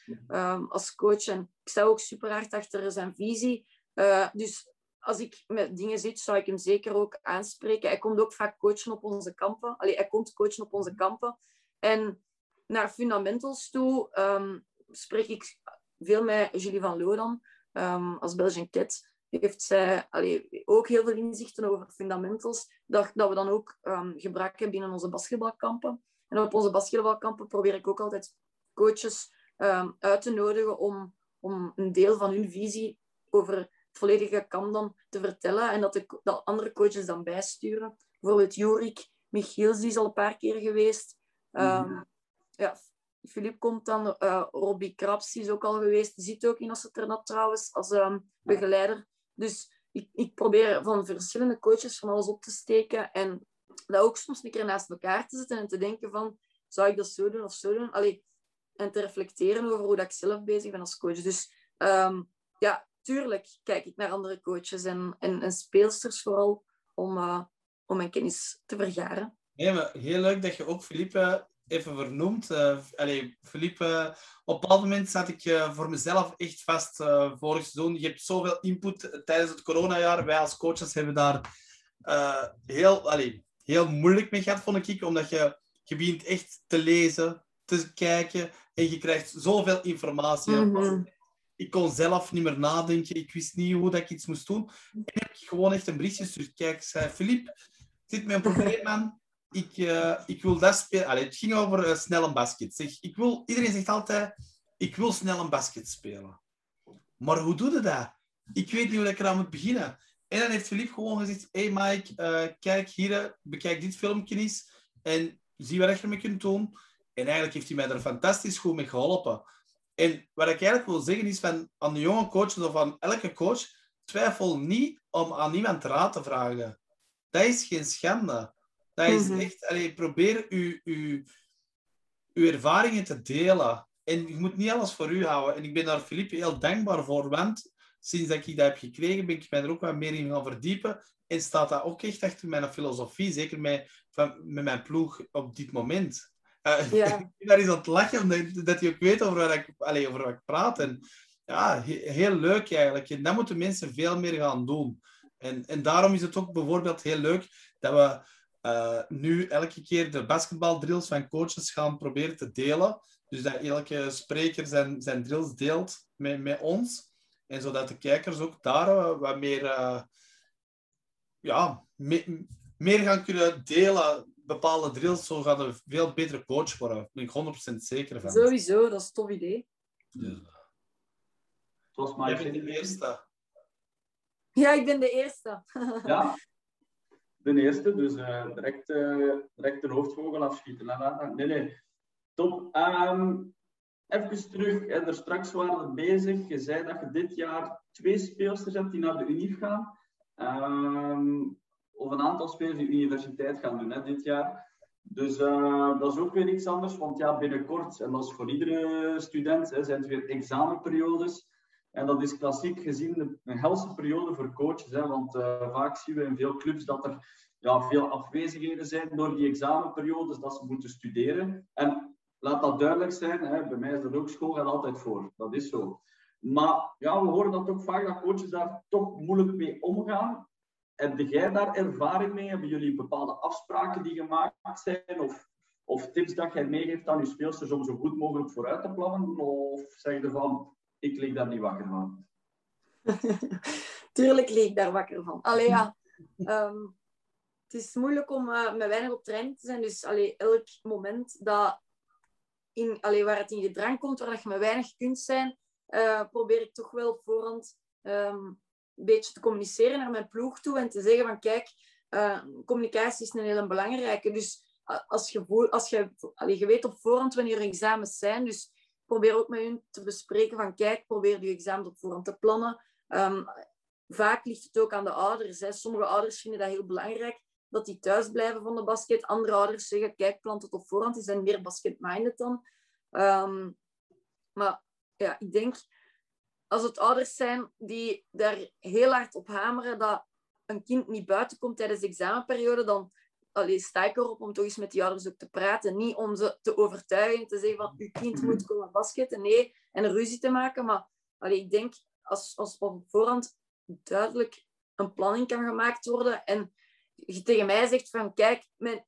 als coach. En ik sta ook super hard achter zijn visie. Uh, dus als ik met dingen zit, zou ik hem zeker ook aanspreken. Hij komt ook vaak coachen op onze kampen. Allee, hij komt coachen op onze kampen. En naar fundamentals toe um, spreek ik veel met Julie van Lodan. Um, als Belgian Cat heeft zij allee, ook heel veel inzichten over fundamentals. Dat, dat we dan ook um, gebruiken binnen onze basketbalkampen. En op onze basketbalkampen probeer ik ook altijd coaches uit te nodigen om, om een deel van hun visie over volledige kamp dan te vertellen en dat, de, dat andere coaches dan bijsturen. Bijvoorbeeld Jorik Michiels, die is al een paar keer geweest. Um, ja, Filip komt dan, uh, Robbie Krabs is ook al geweest. Die zit ook in Asseternat trouwens, als um, begeleider. Dus ik, ik probeer van verschillende coaches van alles op te steken en dat ook soms een keer naast elkaar te zetten en te denken van, zou ik dat zo doen of zo doen? Allee, en te reflecteren over hoe dat ik zelf bezig ben als coach. Dus um, ja, tuurlijk kijk ik naar andere coaches en, en, en speelsters vooral om, uh, om mijn kennis te vergaren. Nee, maar heel leuk dat je ook Philippe even vernoemt. Uh, allee, Philippe, op een bepaald moment zat ik uh, voor mezelf echt vast uh, vorig seizoen. Je hebt zoveel input tijdens het coronajaar. Wij als coaches hebben daar heel, allee, heel moeilijk mee gehad, vond ik. Omdat je, je begint echt te lezen, te kijken en je krijgt zoveel informatie. Mm -hmm ik kon zelf niet meer nadenken. Ik wist niet hoe dat ik iets moest doen. En heb ik gewoon echt een berichtje gestuurd. Kijk, zei Filip, zit met een probleem, man. Ik, uh, ik wil dat spelen. Allee, het ging over uh, snel een basket. Zeg, ik wil, iedereen zegt altijd, ik wil snel een basket spelen. Maar hoe doe je dat? Ik weet niet hoe ik eraan moet beginnen. En dan heeft Filip gewoon gezegd, hey Mike, uh, kijk hier, bekijk dit filmpje eens en zie wat je ermee kunt doen. En eigenlijk heeft hij mij er fantastisch goed mee geholpen. En wat ik eigenlijk wil zeggen is van aan de jonge coaches of aan elke coach, twijfel niet om aan iemand raad te vragen. Dat is geen schande. Dat is mhm. echt, allee, probeer uw, uw, uw ervaringen te delen. En je moet niet alles voor u houden. En ik ben daar Philippe heel dankbaar voor, want sinds dat ik dat heb gekregen, ben ik mij er ook wat meer in gaan verdiepen. En staat dat ook echt achter mijn filosofie, zeker met, van, met mijn ploeg op dit moment. Uh, ja. daar eens aan het lachen, omdat dat je ook weet over wat ik, allez, over wat ik praat. En ja, heel leuk eigenlijk. En dat moeten mensen veel meer gaan doen. En, en daarom is het ook bijvoorbeeld heel leuk dat we eh, nu elke keer de basketbaldrills van coaches gaan proberen te delen. Dus dat elke spreker zijn, zijn drills deelt met, met ons. En zodat de kijkers ook daar eh, wat meer, uh, ja, me, meer gaan kunnen delen. Bepaalde drills, zo gaat een veel betere coach worden. Daar ben ik 100% zeker van. Sowieso, dat is een tof idee. Dus, bent de eerste. Ja, ik ben de eerste. Ja, de eerste, dus eh, direct, uh, direct de hoofdvogel afschieten. Nee, nee, top. Um, even terug, hè, er straks waren we bezig. Je zei dat je dit jaar twee speelsters hebt die naar de UNIF gaan. Um, of een aantal spelers die universiteit gaan doen hè, dit jaar. Dus uh, dat is ook weer iets anders, want ja, binnenkort, en dat is voor iedere student, hè, zijn het weer examenperiodes. En dat is klassiek gezien een helse periode voor coaches. Hè, want uh, vaak zien we in veel clubs dat er ja, veel afwezigheden zijn door die examenperiodes, dat ze moeten studeren. En laat dat duidelijk zijn, hè, bij mij is dat ook school gaat altijd voor. Dat is zo. Maar ja, we horen dat ook vaak dat coaches daar toch moeilijk mee omgaan. Heb jij daar ervaring mee? Hebben jullie bepaalde afspraken die gemaakt zijn? Of, of tips dat jij meegeeft aan je speelsters om zo goed mogelijk vooruit te plannen? Of zeg je van, ik lig daar niet wakker van? Tuurlijk lig ik daar wakker van. Allee um, het is moeilijk om uh, met weinig op trein te zijn. Dus allee, elk moment dat in, waar het in gedrang komt, waar je met weinig kunt zijn, uh, probeer ik toch wel voorhand um, een beetje te communiceren naar mijn ploeg toe en te zeggen van kijk, uh, communicatie is een hele belangrijke. Dus als je, als je, allee, je weet op voorhand wanneer je examens zijn, dus probeer ook met hun te bespreken van kijk, probeer je examen op voorhand te plannen. Um, vaak ligt het ook aan de ouders. Hè. Sommige ouders vinden dat heel belangrijk dat die thuis blijven van de basket. Andere ouders zeggen, kijk, plant het op voorhand. Die zijn meer basket-minded dan. Um, maar ja, ik denk, als het ouders zijn die daar heel hard op hameren dat een kind niet buiten komt tijdens de examenperiode, dan allee, sta ik erop om toch eens met die ouders ook te praten. Niet om ze te overtuigen, te zeggen van, uw kind moet komen basketten. Nee, en een ruzie te maken. Maar allee, ik denk, als, als op voorhand duidelijk een planning kan gemaakt worden en je tegen mij zegt van, kijk, mijn,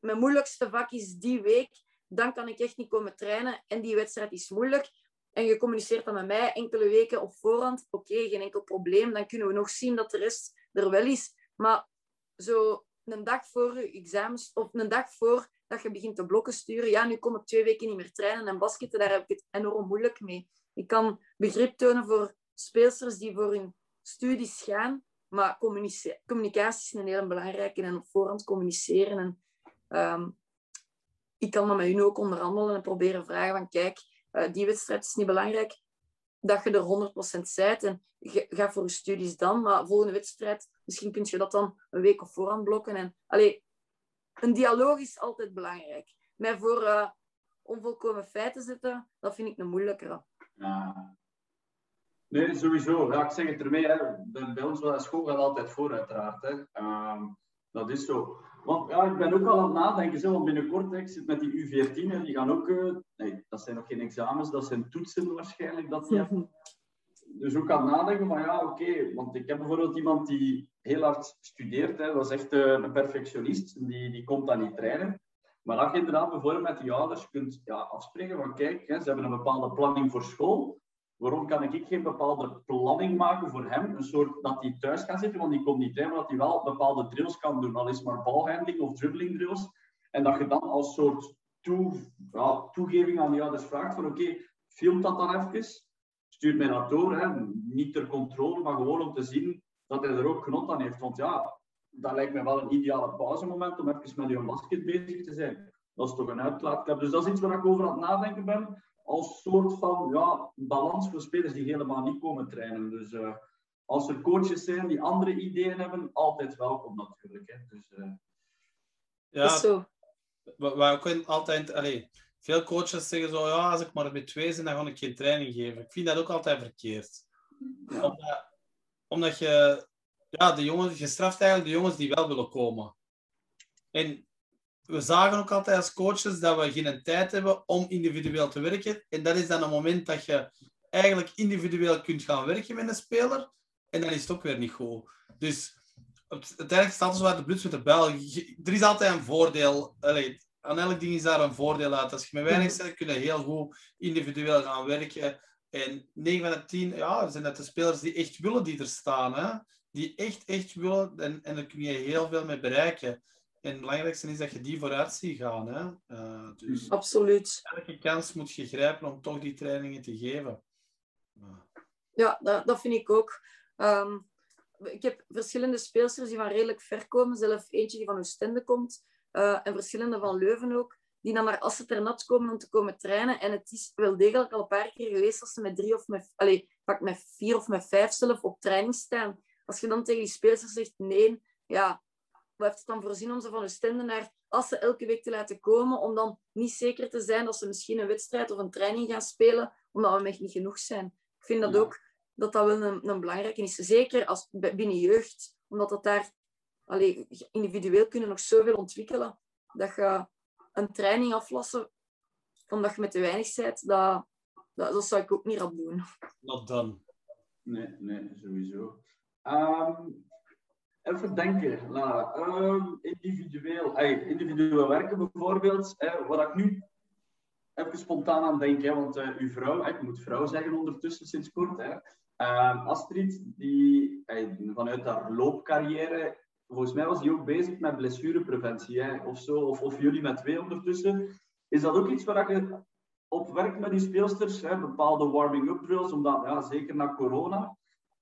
mijn moeilijkste vak is die week, dan kan ik echt niet komen trainen en die wedstrijd is moeilijk. En je communiceert dan met mij enkele weken op voorhand, oké, geen enkel probleem, dan kunnen we nog zien dat de rest er wel is. Maar zo een dag voor je examens, of een dag voor dat je begint te blokken sturen, ja, nu kom ik twee weken niet meer trainen en basketten, daar heb ik het enorm moeilijk mee. Ik kan begrip tonen voor speelsters die voor hun studies gaan, maar communicatie is een heel belangrijke en op voorhand communiceren. En, um, ik kan dan met hun ook onderhandelen en proberen vragen van kijk, uh, die wedstrijd is niet belangrijk, dat je er 100% zijt en ga voor je studies dan, maar volgende wedstrijd, misschien kun je dat dan een week of voorhand blokken. En, allee, een dialoog is altijd belangrijk. Mij voor uh, onvolkomen feiten zetten, dat vind ik een moeilijkere. Ja. Nee, sowieso. Ja, ik zeg het ermee. Hè. Bij ons bij school gaat altijd voor, uiteraard. Hè. Um, dat is zo. Want ja, ik ben ook al aan het nadenken. Zo, want binnenkort, ik zit met die U14 en die gaan ook... Uh, nee, dat zijn nog geen examens, dat zijn toetsen waarschijnlijk dat die hebben. Dus ook aan het nadenken van ja, oké. Okay, want ik heb bijvoorbeeld iemand die heel hard studeert. Hè, dat is echt uh, een perfectionist. Die, die komt dan niet trainen. Maar dat je inderdaad bijvoorbeeld met die ouders kunt ja, afspreken van kijk, hè, ze hebben een bepaalde planning voor school. Waarom kan ik geen bepaalde planning maken voor hem? Een soort dat hij thuis gaat zitten, want die komt niet trainen, maar dat hij wel bepaalde drills kan doen. Al is maar balhandling of dribbling drills. En dat je dan als soort toe, ja, toegeving aan die ouders vraagt van oké, film dat dan even. Stuur mij dat door. Hè. Niet ter controle, maar gewoon om te zien dat hij er ook genot aan heeft. Want ja, dat lijkt me wel een ideale pauzemoment om even met je basket bezig te zijn. Dat is toch een uitlaatklep. Dus dat is iets waar ik over aan het nadenken ben als soort van ja, balans voor spelers die helemaal niet komen trainen. Dus uh, als er coaches zijn die andere ideeën hebben, altijd welkom natuurlijk. Hè. Dus, uh... Ja, zo. Waar ook altijd, allee, veel coaches zeggen zo, ja, als ik maar met twee ben, dan ga ik geen training geven. Ik vind dat ook altijd verkeerd. Ja. Omdat, omdat je, ja, de jongens, je straft eigenlijk de jongens die wel willen komen. En we zagen ook altijd als coaches dat we geen tijd hebben om individueel te werken. En dat is dan een moment dat je eigenlijk individueel kunt gaan werken met een speler. en dan is het ook weer niet goed. Dus uiteindelijk staat zo uit de bloed met de bel. Er is altijd een voordeel. Allee, aan elk ding is daar een voordeel uit. Als je met weinig zet, kun je heel goed individueel gaan werken. En 9 van de 10 ja, zijn dat de spelers die echt willen die er staan. Hè? Die echt, echt willen. En, en daar kun je heel veel mee bereiken. En het belangrijkste is dat je die vooruit ziet gaan. Hè? Uh, dus Absoluut. Elke kans moet je grijpen om toch die trainingen te geven. Ja, dat, dat vind ik ook. Um, ik heb verschillende speelsters die van redelijk ver komen. Zelf eentje die van Oostende komt. Uh, en verschillende van Leuven ook. Die dan naar Asseternat komen om te komen trainen. En het is wel degelijk al een paar keer geweest als ze met drie of met, allez, pak met vier of met vijf zelf op training staan. Als je dan tegen die speelster zegt nee, ja, wat heeft het dan voorzien om ze van Oostende naar Assen elke week te laten komen? Om dan niet zeker te zijn dat ze misschien een wedstrijd of een training gaan spelen, omdat we echt niet genoeg zijn. Ik vind dat ook dat dat wel een, een belangrijke is. Zeker als, binnen jeugd, omdat dat daar allee, individueel kunnen nog zoveel ontwikkelen. Dat je een training aflassen omdat je met te weinig bent, dat, dat, dat zou ik ook niet rap doen. Not done. Nee, nee, sowieso. Um, even denken, Lara. Um, individueel, individueel werken bijvoorbeeld. Eh, wat ik nu even spontaan aan denk, hè, want uh, uw vrouw, ik moet vrouw zeggen ondertussen sinds kort. Hè. Uh, Astrid, die vanuit haar loopcarrière, volgens mij was die ook bezig met blessurepreventie hè, of zo, of, of jullie met twee ondertussen. Is dat ook iets waar je op werkt met die speelsters, hè, bepaalde warming-up drills, omdat ja, zeker na corona,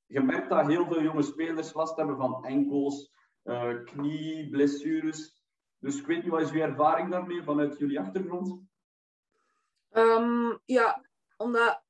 je merkt dat heel veel jonge spelers last hebben van enkels, uh, knie, blessures. Dus ik weet niet, wat is uw ervaring daarmee vanuit jullie achtergrond? Um, ja, omdat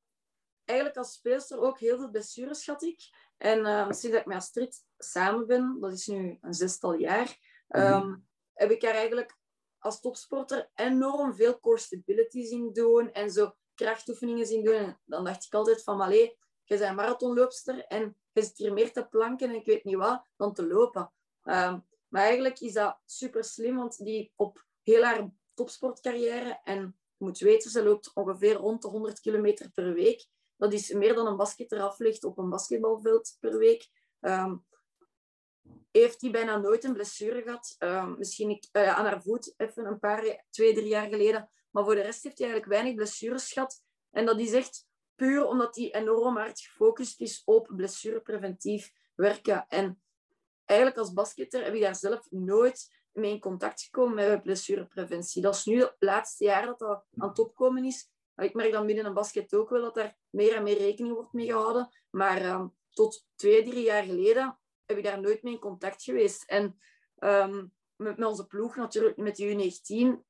eigenlijk als speelster ook heel veel blessures had ik. En uh, sinds dat ik met Astrid samen ben, dat is nu een zestal jaar, um, heb ik haar eigenlijk als topsporter enorm veel core stability zien doen en zo krachtoefeningen zien doen. En dan dacht ik altijd van, allee, je bent marathonloopster en je zit hier meer te planken en ik weet niet wat, dan te lopen. Um, maar eigenlijk is dat super slim, want die op heel haar topsportcarrière, en je moet weten, ze loopt ongeveer rond de 100 kilometer per week. Dat is meer dan een basketter aflegt op een basketbalveld per week. Um, heeft hij bijna nooit een blessure gehad. Um, misschien ik, uh, aan haar voet, even een paar, twee, drie jaar geleden. Maar voor de rest heeft hij eigenlijk weinig blessures gehad. En dat is echt puur omdat hij enorm hard gefocust is op blessurepreventief werken. En eigenlijk als basketter heb ik daar zelf nooit mee in contact gekomen met blessurepreventie. Dat is nu het laatste jaar dat dat aan het opkomen is. Ik merk dan binnen een basket ook wel dat daar meer en meer rekening wordt mee gehouden. Maar um, tot twee, drie jaar geleden heb ik daar nooit mee in contact geweest. En um, met, met, onze ploeg natuurlijk, met de U19,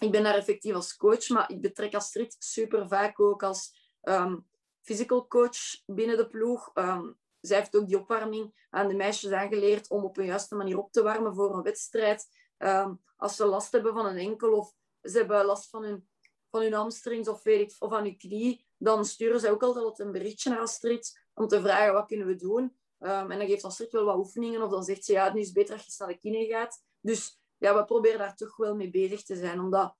ik ben daar effectief als coach, maar ik betrek Astrid super vaak ook als um, physical coach binnen de ploeg. zij heeft ook die opwarming aan de meisjes aangeleerd om op een juiste manier op te warmen voor een wedstrijd. als ze last hebben van een enkel of ze hebben last van hun van hun hamstrings of, weet ik, of aan je knie, dan sturen ze ook altijd een berichtje naar Astrid om te vragen wat kunnen we doen. En dan geeft Astrid wel wat oefeningen of dan zegt ze ja, nu is het beter dat je naar de kine gaat. Dus ja, we proberen daar toch wel mee bezig te zijn, omdat,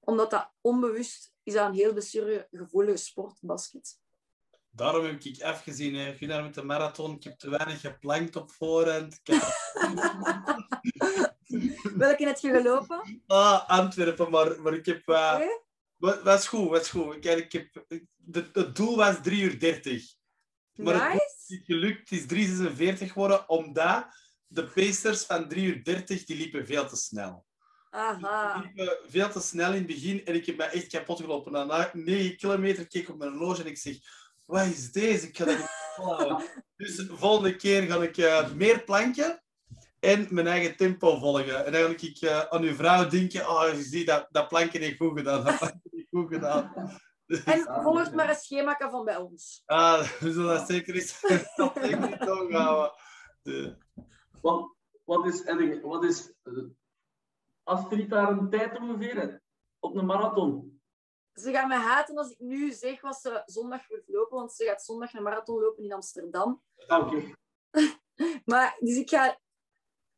omdat dat onbewust is dat een heel gevoelige sport, basket. Daarom heb ik even gezien, hè. ik daar met de marathon, ik heb te weinig geplankt op voorhand. Heb... Welke heb je gelopen? Ah, Antwerpen, maar, maar ik heb... Uh... Wat, wat is goed, wat is goed. Kijk, ik heb, de, het doel was 3 uur 30. Maar nice. het is gelukt, het is 3,46 geworden, omdat de pacers van 3 uur 30 die liepen veel te snel. Aha. Die liepen veel te snel in het begin en ik heb me echt kapot gelopen. Na 9 kilometer keek ik op mijn horloge en ik zeg, wat is deze? Ik ga dat niet volhouden. dus de volgende keer ga ik uh, meer planken en mijn eigen tempo volgen. En dan ik uh, aan uw vrouw denken, oh, je ziet, dat, dat plankje niet goed gedaan. Dat plankje niet goed gedaan. En volgt maar een schema van bij ons. Ah, we zullen dat zeker eens dat zeker niet houden. De... Wat, wat is, wat is Astrid daar een tijd ongeveer op een marathon? Ze gaan me haten als ik nu zeg wat ze zondag wil lopen, want ze gaat zondag een marathon lopen in Amsterdam. Oké. maar, dus ik ga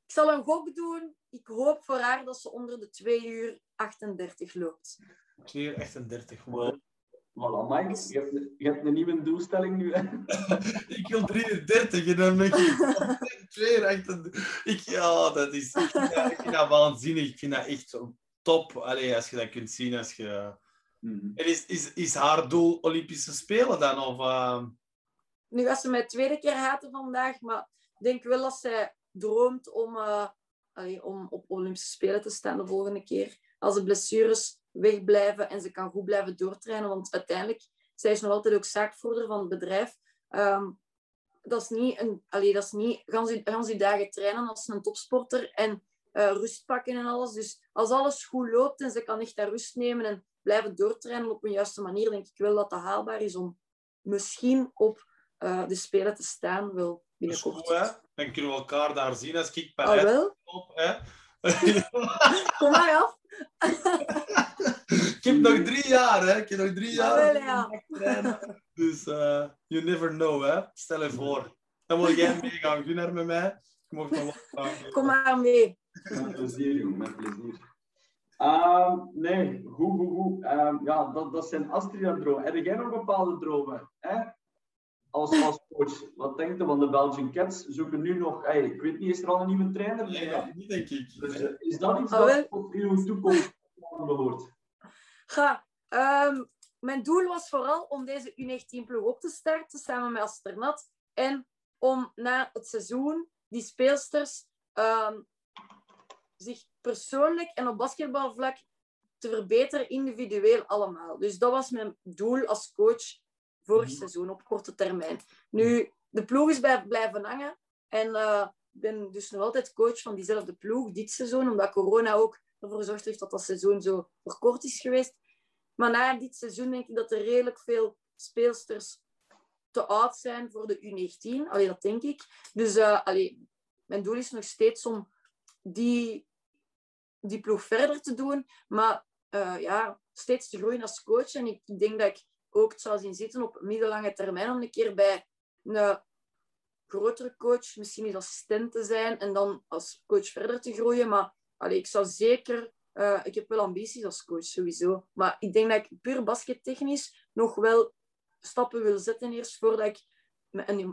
ik zal een gok doen. Ik hoop voor haar dat ze onder de 2 uur 38 loopt. 2 uur 38, wow. Voilà, Mike, je hebt, je hebt een nieuwe doelstelling nu. Hè? ik wil 33 en dan ben ik. Ik, ja, dat is, ik, vind dat, ik vind dat waanzinnig. Ik vind dat echt top. Allee, als je dat kunt zien. Als je... Mhm. En is, is, is haar doel Olympische Spelen dan? Of, uh... Nu was ze mij tweede keer haten vandaag, maar ik denk wel dat zij droomt om, uh, allee, om op Olympische Spelen te staan de volgende keer. Als de blessures wegblijven en ze kan goed blijven doortrainen. Want uiteindelijk, zij is nog altijd ook zaakvoerder van het bedrijf. Um, dat is niet, een, allee, dat is niet gaan ze, gaan ze dagen trainen als een topsporter en uh, rust pakken en alles. Dus als alles goed loopt en ze kan echt daar rust nemen en blijven doortrainen op een juiste manier, denk ik wel dat dat haalbaar is om misschien op uh, de Spelen te staan. Wel binnenkort. Goed, hè? Dan kunnen we elkaar daar zien als ik bij Ah, wel? op. Hè? Kom maar af. Ik heb nog drie jaar, hè? Ik heb nog drie jaar. Wel, ja. trainen. Dus uh, you never know, hè? Stel je voor. Dan wil jij meegaan, Gunnar, met mij. Je mag nog wat gaan. Kom maar mee. Met plezier, met plezier. Uh, nee, goed, goed, goed. Uh, ja, dat, dat zijn Astrid-dromen. Heb jij nog bepaalde dromen? Hè? Als, als coach, wat denkt u van de Belgian Cats? Zoeken nu nog, hey, ik weet niet, is er al een nieuwe trainer? Nee, ja. niet denk ik. Dus, uh, is dat iets dat wel. tot uw toekomst behoort? Ga. Ehm, mijn doel was vooral om deze U19-ploeg op te starten samen met Asternat. En om na het seizoen die speelsters ehm, zich persoonlijk en op basketbalvlak te verbeteren, individueel allemaal. Dus dat was mijn doel als coach vorig seizoen op korte termijn. Nu, de ploeg is bij, blijven hangen. En eh, ik ben dus nog altijd coach van diezelfde ploeg dit seizoen, omdat corona ook ervoor gezorgd heeft dat dat seizoen zo verkort is geweest. Maar na dit seizoen denk ik dat er redelijk veel speelsters te oud zijn voor de U19. Allee, dat denk ik. Dus uh, allee, mijn doel is nog steeds om die, die ploeg verder te doen. Maar uh, ja, steeds te groeien als coach. En ik denk dat ik ook het zou zien zitten op middellange termijn om een keer bij een grotere coach, misschien als assistent te zijn en dan als coach verder te groeien. Maar allee, ik zou zeker... Uh, ik heb wel ambities als coach, sowieso. Maar ik denk dat ik puur baskettechnisch nog wel stappen wil zetten eerst voordat ik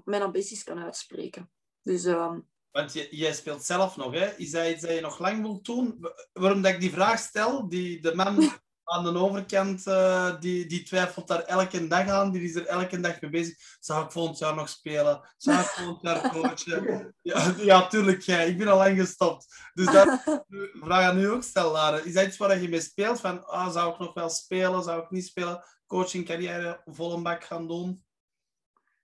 mijn, ambities kan uitspreken. Dus... Um... Want jij speelt zelf nog, hè? Is dat iets dat je nog lang wilt doen? Waarom dat ik die vraag stel, die, de man aan de overkant, uh, die, die twijfelt daar elke dag aan, die is er elke dag mee bezig. Zou ik volgend jaar nog spelen? Zou ik volgend jaar coachen? Ja, ja tuurlijk, jij. Ik ben al lang gestopt. Dus dat vraag aan u ook stel, Lara. Is dat iets waar je mee speelt? Van, ah, zou ik nog wel spelen? Zou ik niet spelen? Coaching, carrière, vol een bak gaan doen?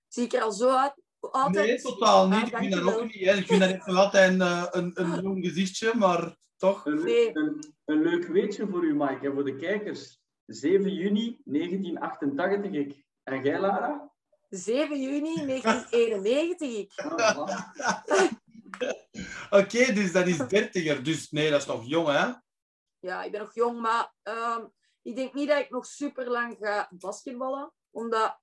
Zie ik er al zo uit? Altijd... Nee, totaal niet. Ah, ik vind dat ook niet. Hè. Ik vind dat nog altijd een, een, een jong gezichtje, maar toch. Een, Nee. een, een leuk weetje voor u, Mike, en voor de kijkers. 7 juni 1988, ik. En jij, Lara? 7 juni 1991. ik. Ah. Oké, dus dat is dertiger. Dus nee, dat is nog jong, hè? Ja, ik ben nog jong, maar ehm, ik denk niet dat ik nog super lang ga basketballen. Omdat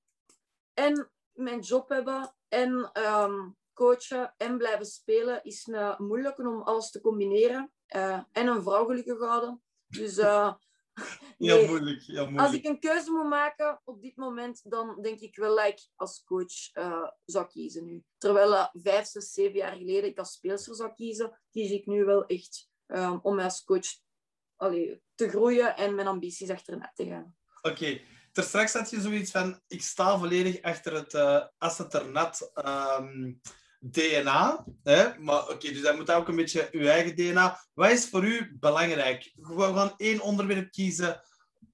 en mijn job hebben en ehm, coachen en blijven spelen is uh, moeilijk om alles te combineren. Uh, en een vrouw gelukkig houden. Dus uh, Heel nee. moeilijk, heel moeilijk. als ik een keuze moet maken op dit moment, dan denk ik wel dat ik als coach uh, zou kiezen nu. Terwijl vijf, zes, zeven jaar geleden ik als speelster zou kiezen, kies ik nu wel echt um, om als coach allee, te groeien en mijn ambities achterna te gaan. Oké. Okay. Ter straks had je zoiets van, ik sta volledig achter het uh, Asseternat um, DNA. Hè? Maar oké, okay, dus dat moet ook een beetje uw eigen DNA. Wat is voor u belangrijk? We gaan één onderwerp kiezen.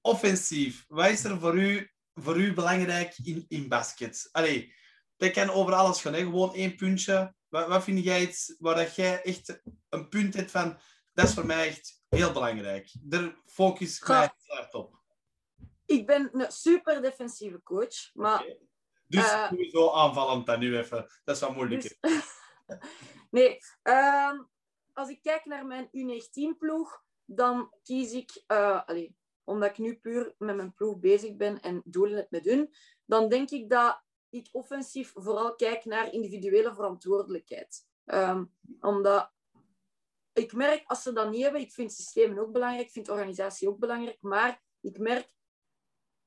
Offensief. Wat is er voor u, voor u belangrijk in, in basket? Allee, dat kan over alles gaan. Hè? Gewoon één puntje. Wat, wat vind jij iets waar dat jij echt een punt hebt van... Dat is voor mij echt heel belangrijk. Daar focus ik mij hard op. Ik ben een super defensieve coach, maar... Okay. Dus uh, sowieso aanvallend dan nu even. Dat is wel moeilijker. Dus, nee, uh, als ik kijk naar mijn U19-ploeg, dan kies ik, uh, allez, omdat ik nu puur met mijn ploeg bezig ben en doelen het met hun, dan denk ik dat ik offensief vooral kijk naar individuele verantwoordelijkheid. Um, omdat ik merk, als ze dat niet hebben, ik vind systemen ook belangrijk, ik vind organisatie ook belangrijk, maar ik merk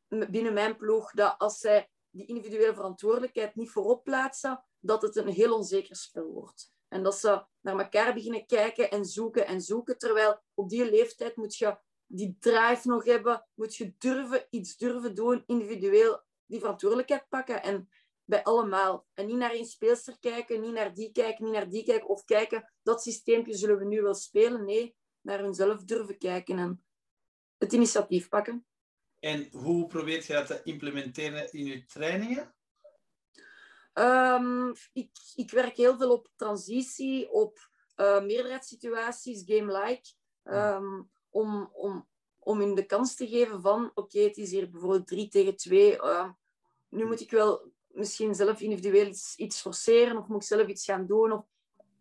binnen mijn ploeg dat als zij die individuele verantwoordelijkheid niet voorop plaatsen, dat het een heel onzeker spel wordt. En dat ze naar elkaar beginnen kijken en zoeken en zoeken. Terwijl op die leeftijd moet je die drive nog hebben, moet je durven, iets durven doen, individueel die verantwoordelijkheid pakken. En bij allemaal. En niet naar één speelster kijken, niet naar die kijken, niet naar die kijken. Of kijken, dat systeempje zullen we nu wel spelen. Nee, naar hunzelf durven kijken en het initiatief pakken. En hoe probeert je dat te implementeren in je trainingen? Um, ik, ik werk heel veel op transitie, op uh, meerderheidssituaties, game-like. Um, om, om, om in de kans te geven van, oké, het is hier bijvoorbeeld 3 tegen 2. Uh, nu moet ik wel misschien zelf individueel iets, iets forceren of moet ik zelf iets gaan doen of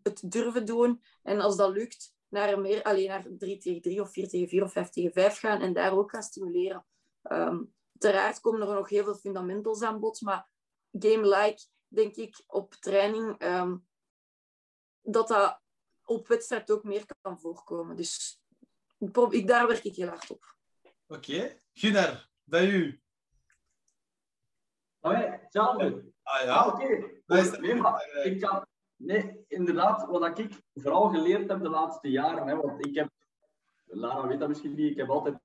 het durven doen. En als dat lukt, naar, meer, alleen naar 3 tegen 3 of 4 tegen 4 of 5 tegen 5 gaan en daar ook gaan stimuleren. Um, uiteraard komen er nog heel veel fundamentals aan bod, maar game-like, denk ik, op training, um, dat dat op wedstrijd ook meer kan voorkomen. Dus ik, daar werk ik heel hard op. Oké. Okay. Gunnar, bij u. Oh, ja, hetzelfde. Ah ja? Ah, Oké. Okay. Nee, maar ik kan... Nee, inderdaad, wat ik vooral geleerd heb de laatste jaren, hè, want ik heb, Lara weet dat misschien niet, ik heb altijd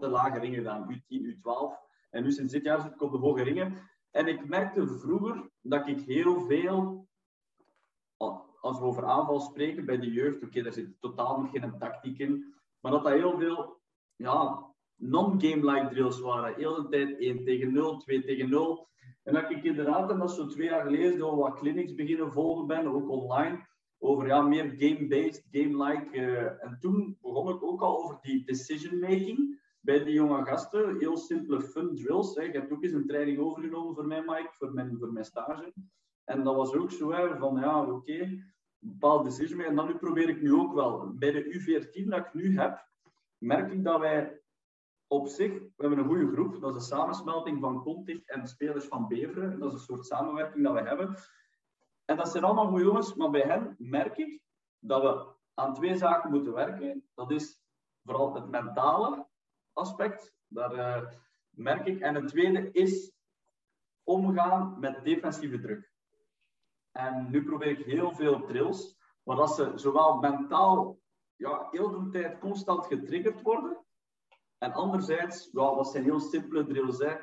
de lage ringen gedaan, U10, U12. En nu sinds dit jaar zit ik op de hoge ringen. En ik merkte vroeger dat ik heel veel, als we over aanval spreken bij de jeugd, oké, daar zit totaal nog geen tactiek in, maar dat dat heel veel ja, non-game-like drills waren. Heel de tijd 1 tegen 0, 2 tegen 0. En dat ik inderdaad, en dat zo twee jaar geleden, door wat clinics beginnen volgen ben, ook online, over ja, meer game-based, game-like. Uh, en toen begon ik ook al over die decision-making bij die jonge gasten. Heel simpele fun drills. Hè. Je hebt ook eens een training overgenomen voor mij, Mike, voor mijn, voor mijn stage. En dat was ook zo, hè, van ja, oké, okay, een bepaald decision En dan nu probeer ik nu ook wel. Bij de U14 dat ik nu heb, merk ik dat wij op zich, we hebben een goede groep. Dat is een samensmelting van Contig en spelers van Beveren. Dat is een soort samenwerking dat we hebben. En dat zijn allemaal goede jongens, maar bij hen merk ik dat we aan twee zaken moeten werken. Dat is vooral het mentale aspect, daar uh, merk ik. En het tweede is omgaan met defensieve druk. En nu probeer ik heel veel drills, maar dat ze zowel mentaal ja, heel de tijd constant getriggerd worden, en anderzijds, well, dat zijn heel simpele drills. Hè.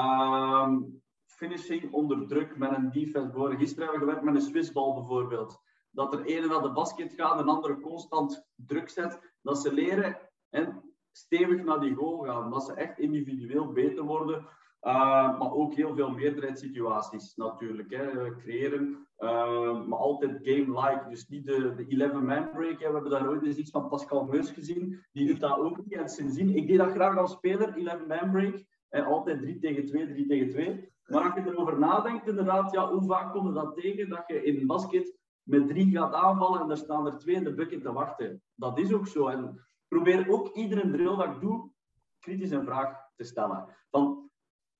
Um, finishing onder druk met een defense. Gisteren hebben we gewerkt met een Swissbal bijvoorbeeld. Dat er ene naar de basket gaat, een andere constant druk zet. Dat ze leren en stevig naar die goal gaan. Dat ze echt individueel beter worden. Uh, maar ook heel veel meerderheidssituaties natuurlijk. Hè, creëren. Uh, maar altijd game-like. Dus niet de, de 11-man break. We hebben daar ooit eens iets van Pascal Meus gezien. Die doet dat ook niet. En sindsdien, ik deed dat graag als speler, 11-man break. Altijd 3 tegen 2, 3 tegen 2. Maar als je erover nadenkt, inderdaad, ja, hoe vaak komt dat tegen dat je in een basket met drie gaat aanvallen en er staan er twee in de bucket te wachten. Dat is ook zo. En probeer ook iedere drill dat ik doe, kritisch een vraag te stellen. Van,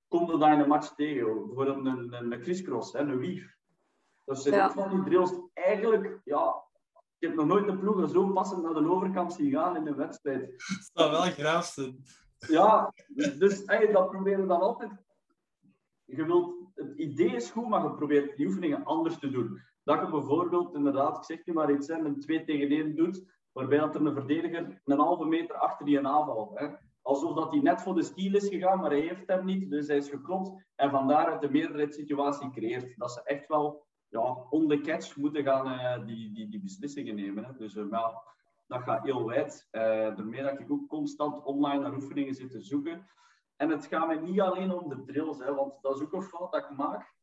kom er daar in een match tegen? Bijvoorbeeld een, een, een crisscross, hè, een weave. Dat zijn ja. van die drills eigenlijk, ja, ik heb nog nooit een ploeg zo passend naar de overkant zien gaan in een wedstrijd. Dat zou wel graaf zijn. Ja, dus hey, dat proberen we dan altijd. Je wilt, het idee is goed, maar je probeert die oefeningen anders te doen. Dat je bijvoorbeeld, inderdaad, ik zeg je maar iets, hè, een 2 tegen 1 doet, waarbij dat er een verdediger een halve meter achter je aanvalt. Hè. Alsof dat hij net voor de stiel is gegaan, maar hij heeft hem niet, dus hij is geklopt. En vandaar uit de meerderheidssituatie creëert. Dat ze echt wel ja, on the catch moeten gaan uh, die, die, die beslissingen nemen. Hè. Dus ja, dat gaat heel wijd. Uh, daarmee dat ik ook constant online naar oefeningen zit te zoeken. En het gaat mij niet alleen om de drills, hè, want dat is ook een fout dat ik maak.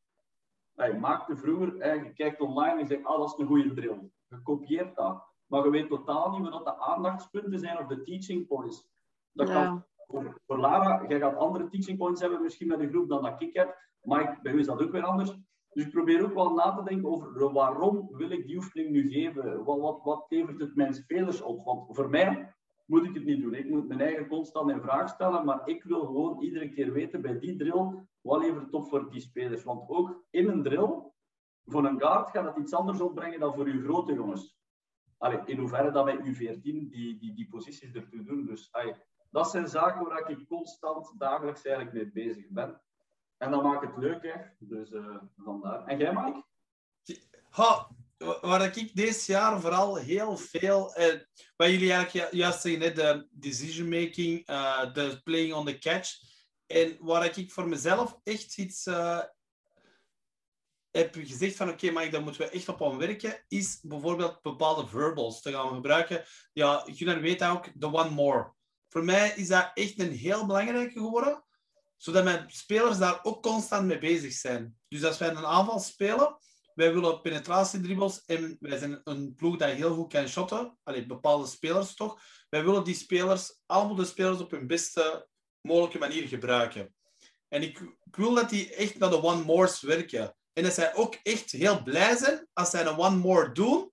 Ik maakte vroeger, hè, je kijkt online en je zegt, ah, dat is een goede drill. Je kopieert dat. Maar je weet totaal niet wat de aandachtspunten zijn of de teaching points. Dat ja. kan voor, voor Lara, jij gaat andere teaching points hebben misschien met de groep dan dat ik heb. Maar bij u is dat ook weer anders. Dus ik probeer ook wel na te denken over waarom wil ik die oefening nu geven? Wat, wat, wat levert het mijn spelers op? Want voor mij moet ik het niet doen. Ik moet mijn eigen constant in vraag stellen, maar ik wil gewoon iedere keer weten bij die drill, wat levert het op voor die spelers? Want ook in een drill, voor een guard gaat het iets anders opbrengen dan voor uw grote jongens. In hoeverre dat wij U14 die, die, die posities ertoe doen. Dus dat zijn zaken waar ik constant dagelijks eigenlijk mee bezig ben. En dat maakt het leuk. Dus uh, vandaar. En jij, Mike? Ha, waar ik deze jaar vooral heel veel... Eh, wat jullie eigenlijk juist zeggen, de decision making, uh, de playing on the catch. En waar ik voor mezelf echt iets uh, heb gezegd van oké, okay, daar moeten we echt op aan werken, is bijvoorbeeld bepaalde verbals te gaan gebruiken. Ja, Gunnar weet ook, the one more. Voor mij is dat echt een heel belangrijke geworden, zodat mijn spelers daar ook constant mee bezig zijn. Dus als wij een aanval spelen, wij willen penetratiedribbles en wij zijn een ploeg dat heel goed kan shotten. Allee, bepaalde spelers toch. Wij willen die spelers, allemaal de spelers op hun beste mogelijke manier gebruiken. En ik, ik wil dat die echt naar de one-mores werken. En dat zij ook echt heel blij zijn als zij een one-more doen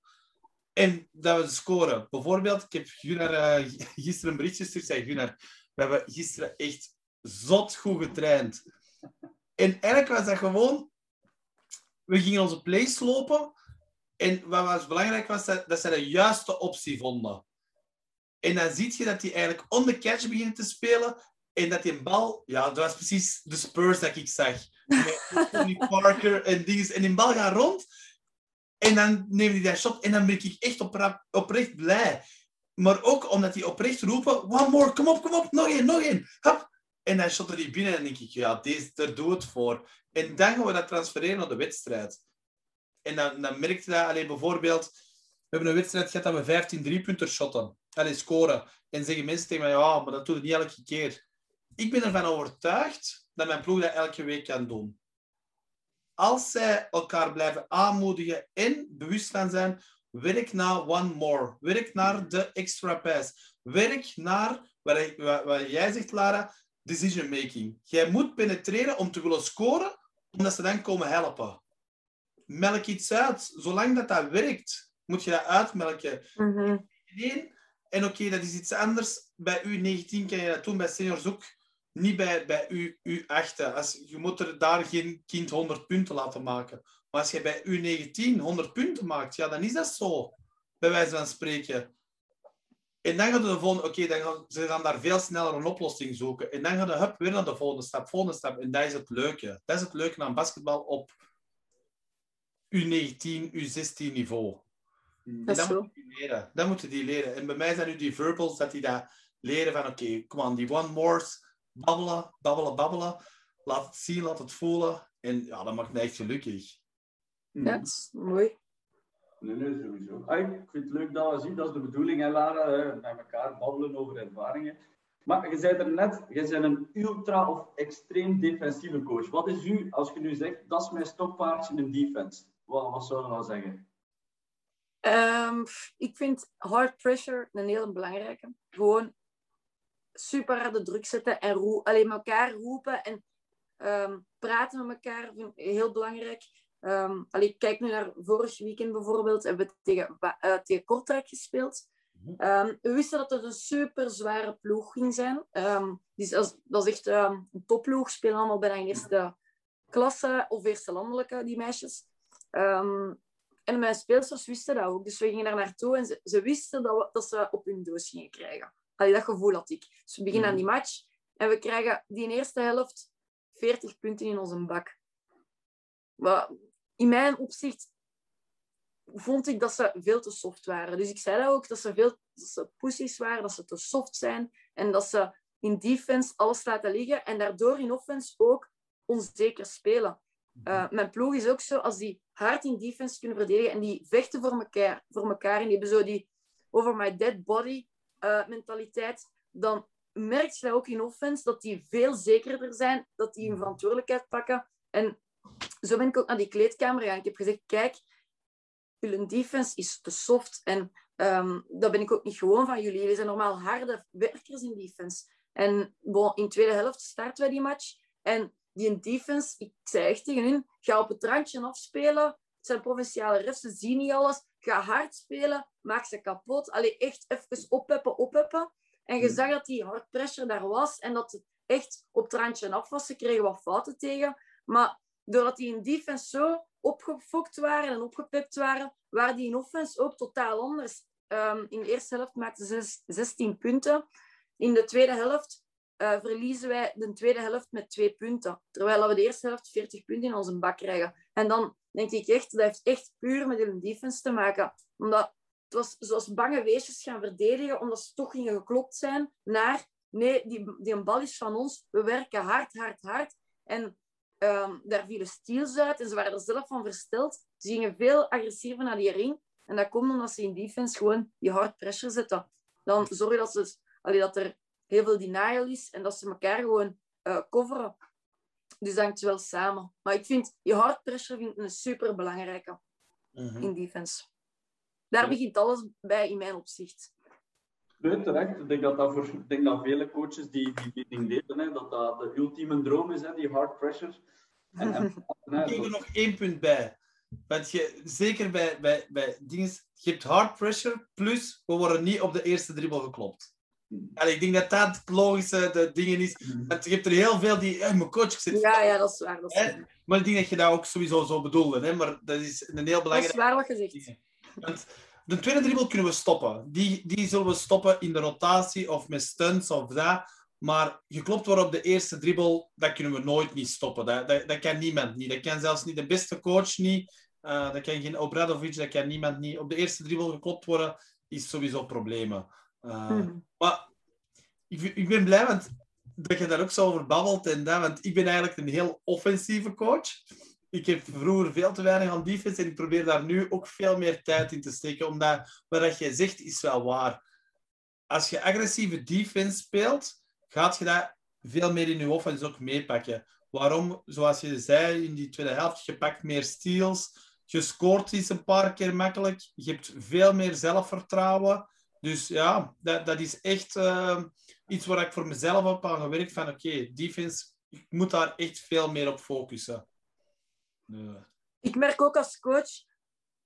en dat we scoren. Bijvoorbeeld, ik heb Gunnar uh, gisteren een berichtje gestuurd. zei Gunnar, we hebben gisteren echt zot goed getraind. En eigenlijk was dat gewoon... We gingen onze plays lopen. En wat was belangrijk was, dat, dat zij de juiste optie vonden. En dan zie je dat die eigenlijk on the catch beginnen te spelen. En dat die bal... Ja, dat was precies de Spurs dat ik zag. Met Tony Parker en dingen. En die bal gaat rond. En dan neem hij dat shot. En dan ben ik echt oprecht blij. Maar ook omdat die oprecht roepen... One more, kom op, kom op. Nog één, nog één. Hop. En dan shot hij binnen. En denk ik, ja, deze, daar doe het voor. En dan gaan we dat transfereren naar de wedstrijd. En dan, dan merkte dat... Alleen bijvoorbeeld... We hebben een wedstrijd gehad dat we 15 driepunter shotten. Allee, scoren. En zeggen mensen tegen mij, ja, maar dat doe je niet elke keer. Ik ben ervan overtuigd dat mijn ploeg dat elke week kan doen. Als zij elkaar blijven aanmoedigen en bewust van zijn, werk naar one more. Werk naar de extra pass. Werk naar, wat, wat jij zegt, Lara, decision making. Jij moet penetreren om te willen scoren, omdat ze dan komen helpen. Melk iets uit. Zolang dat dat werkt, moet je dat uitmelken. Mm -hmm. En oké, okay, dat is iets anders. Bij U19 kan je dat doen, bij seniors ook niet bij, bij U, U8. Als, je moet er daar geen kind 100 punten laten maken. Maar als je bij U19 100 punten maakt, ja, dan is dat zo. Bij wijze van spreken. En dan gaan de volgende... Oké, dan gaan ze gaan daar veel sneller een oplossing zoeken. En dan gaan de hup weer naar de volgende stap, volgende stap. En dat is het leuke. Dat is het leuke aan basketbal op U19, U16 niveau. Dat, dat moeten die leren. Dat moeten die leren. En bij mij zijn nu die verbals dat die dat leren van oké, kom aan, die one mores babbelen, babbelen, babbelen. Laat het zien, laat het voelen. En ja, dat maakt mij echt gelukkig. Ja, dat is mooi. Nee, nee, sowieso. Ah, ik vind het leuk dat we zien, dat is de bedoeling, hè, Lara, met elkaar babbelen over ervaringen. Maar je zei er net, je bent een ultra of extreem defensieve coach. Wat is u, als je nu zegt, dat is mijn stokpaardje in defense? Wat, wat zou je dan zeggen? Um, ik vind hard pressure een heel belangrijke. Gewoon super harde druk zetten en roe alleen met elkaar roepen en um, praten met elkaar vind ik heel belangrijk. Um, allee, kijk nu naar vorig weekend bijvoorbeeld, hebben we tegen, uh, tegen Kortrijk gespeeld. Um, we wisten dat het een super zware ploeg ging zijn. dus dat, dat is echt een topploeg, spelen allemaal bijna in eerste klasse of eerste landelijke, die meisjes. en mijn speelsters wisten dat ook. Dus we gingen daar naartoe en ze, ze wisten dat, we, dat ze op hun doos gingen krijgen. Allee, dat gevoel had ik. Dus we beginnen aan die match en we krijgen die eerste helft 40 punten in onze bak. Maar in mijn opzicht vond ik dat ze veel te soft waren. Dus ik zei dat ook, dat ze veel dat ze pussies waren, dat ze te soft zijn en dat ze in defense alles laten liggen en daardoor in offense ook onzeker spelen. Uh, mijn ploeg is ook zo, als die hard in defense kunnen verdedigen en die vechten voor elkaar, voor elkaar en die hebben zo die over my dead body uh, mentaliteit, dan merk je dat ook in offense, dat die veel zekerder zijn, dat die hun verantwoordelijkheid pakken. En zo ben ik ook naar die kleedkamer gegaan. Ik heb gezegd, kijk, jullie defense is te soft. En um, dat ben ik ook niet gewoon van jullie. Jullie zijn normaal harde werkers in defense. En bon, in de tweede helft starten wij die match. En die in defense, ik zei echt tegen hun, ga op het randje afspelen. Het zijn provinciale refs, ze zien niet alles. Ga hard spelen, maak ze kapot. Allee, echt even oppeppen, oppeppen. En je zag dat die hard pressure daar was en dat het echt op het randje af was. Ze kregen wat fouten tegen. Maar doordat die in defense zo opgefokt waren en opgepept waren, waren die in offense ook totaal anders. Um, in de eerste helft maakten ze 16 punten. in de tweede helft eh, verliezen wij de tweede helft met twee punten. Terwijl we de eerste helft 40 punten in onze bak krijgen. En dan denk ik echt, dat heeft echt puur met hun defense te maken. Omdat het was zoals bange weesjes gaan verdedigen, omdat ze toch gingen geklopt zijn naar nee, die, die een bal is van ons. We werken hard, hard, hard. En ehm, daar vielen steals uit en ze waren er zelf van versteld. Ze gingen veel agressiever naar die ring. En dat komt omdat ze in defense gewoon die hard pressure zetten. Dan zorg je dat, ze, allee, dat er heel veel denial is en dat ze elkaar gewoon uh, coveren. Dus hangt wel samen. Maar ik vind, je hard pressure vind ik een super belangrijke Mhm. in defense. Daar begint alles bij in mijn opzicht. Nee, terecht. Ik denk dat, dat voor ik denk dat vele coaches die die meeting deden, hè, dat dat de ultieme droom is, hè, die hard pressure. En, en, hè, Ik geef er nog één punt bij. Want je, zeker bij, bij, bij dingen, je hebt hard pressure, plus we worden niet op de eerste dribbel geklopt. Allee, ik denk dat dat het logische de dingen is. Want je hebt er heel veel die, "Eh, mijn coach zit. Ja, ja, dat is waar. Dat is? Maar ik denk dat je dat ook sowieso zo bedoelde. Hè? Maar dat is een heel dat is belangrijk waar wat je zegt. Want de tweede dribbel kunnen we stoppen. Die, die zullen we stoppen in de rotatie of met stunts of dat. Maar geklopt worden op de eerste dribbel, dat kunnen we nooit niet stoppen. Dat, dat, dat kan niemand niet. Dat kan zelfs niet de beste coach niet. Eh, dat kan geen Obradovic, dat kan niemand niet. Op de eerste dribbel geklopt worden, is sowieso problemen. Eh, Mhm. maar ik, ik ben blij want, dat je daar ook zo over babbelt. En dat, want ik ben eigenlijk een heel offensieve coach. Ik heb vroeger veel te weinig aan defense en ik probeer daar nu ook veel meer tijd in te steken. Omdat wat jij zegt is wel waar. Als je agressieve defense speelt, gaat je dat veel meer in je offense ook meepakken. Waarom? Zoals je zei in die tweede helft, je pakt meer steals. Je scoort iets een paar keer makkelijk. Je hebt veel meer zelfvertrouwen. Dus ja, dat, dat is echt eh, iets waar ik voor mezelf heb aan gewerkt. Van oké, defense, ik moet daar echt veel meer op focussen. Ik merk ook als coach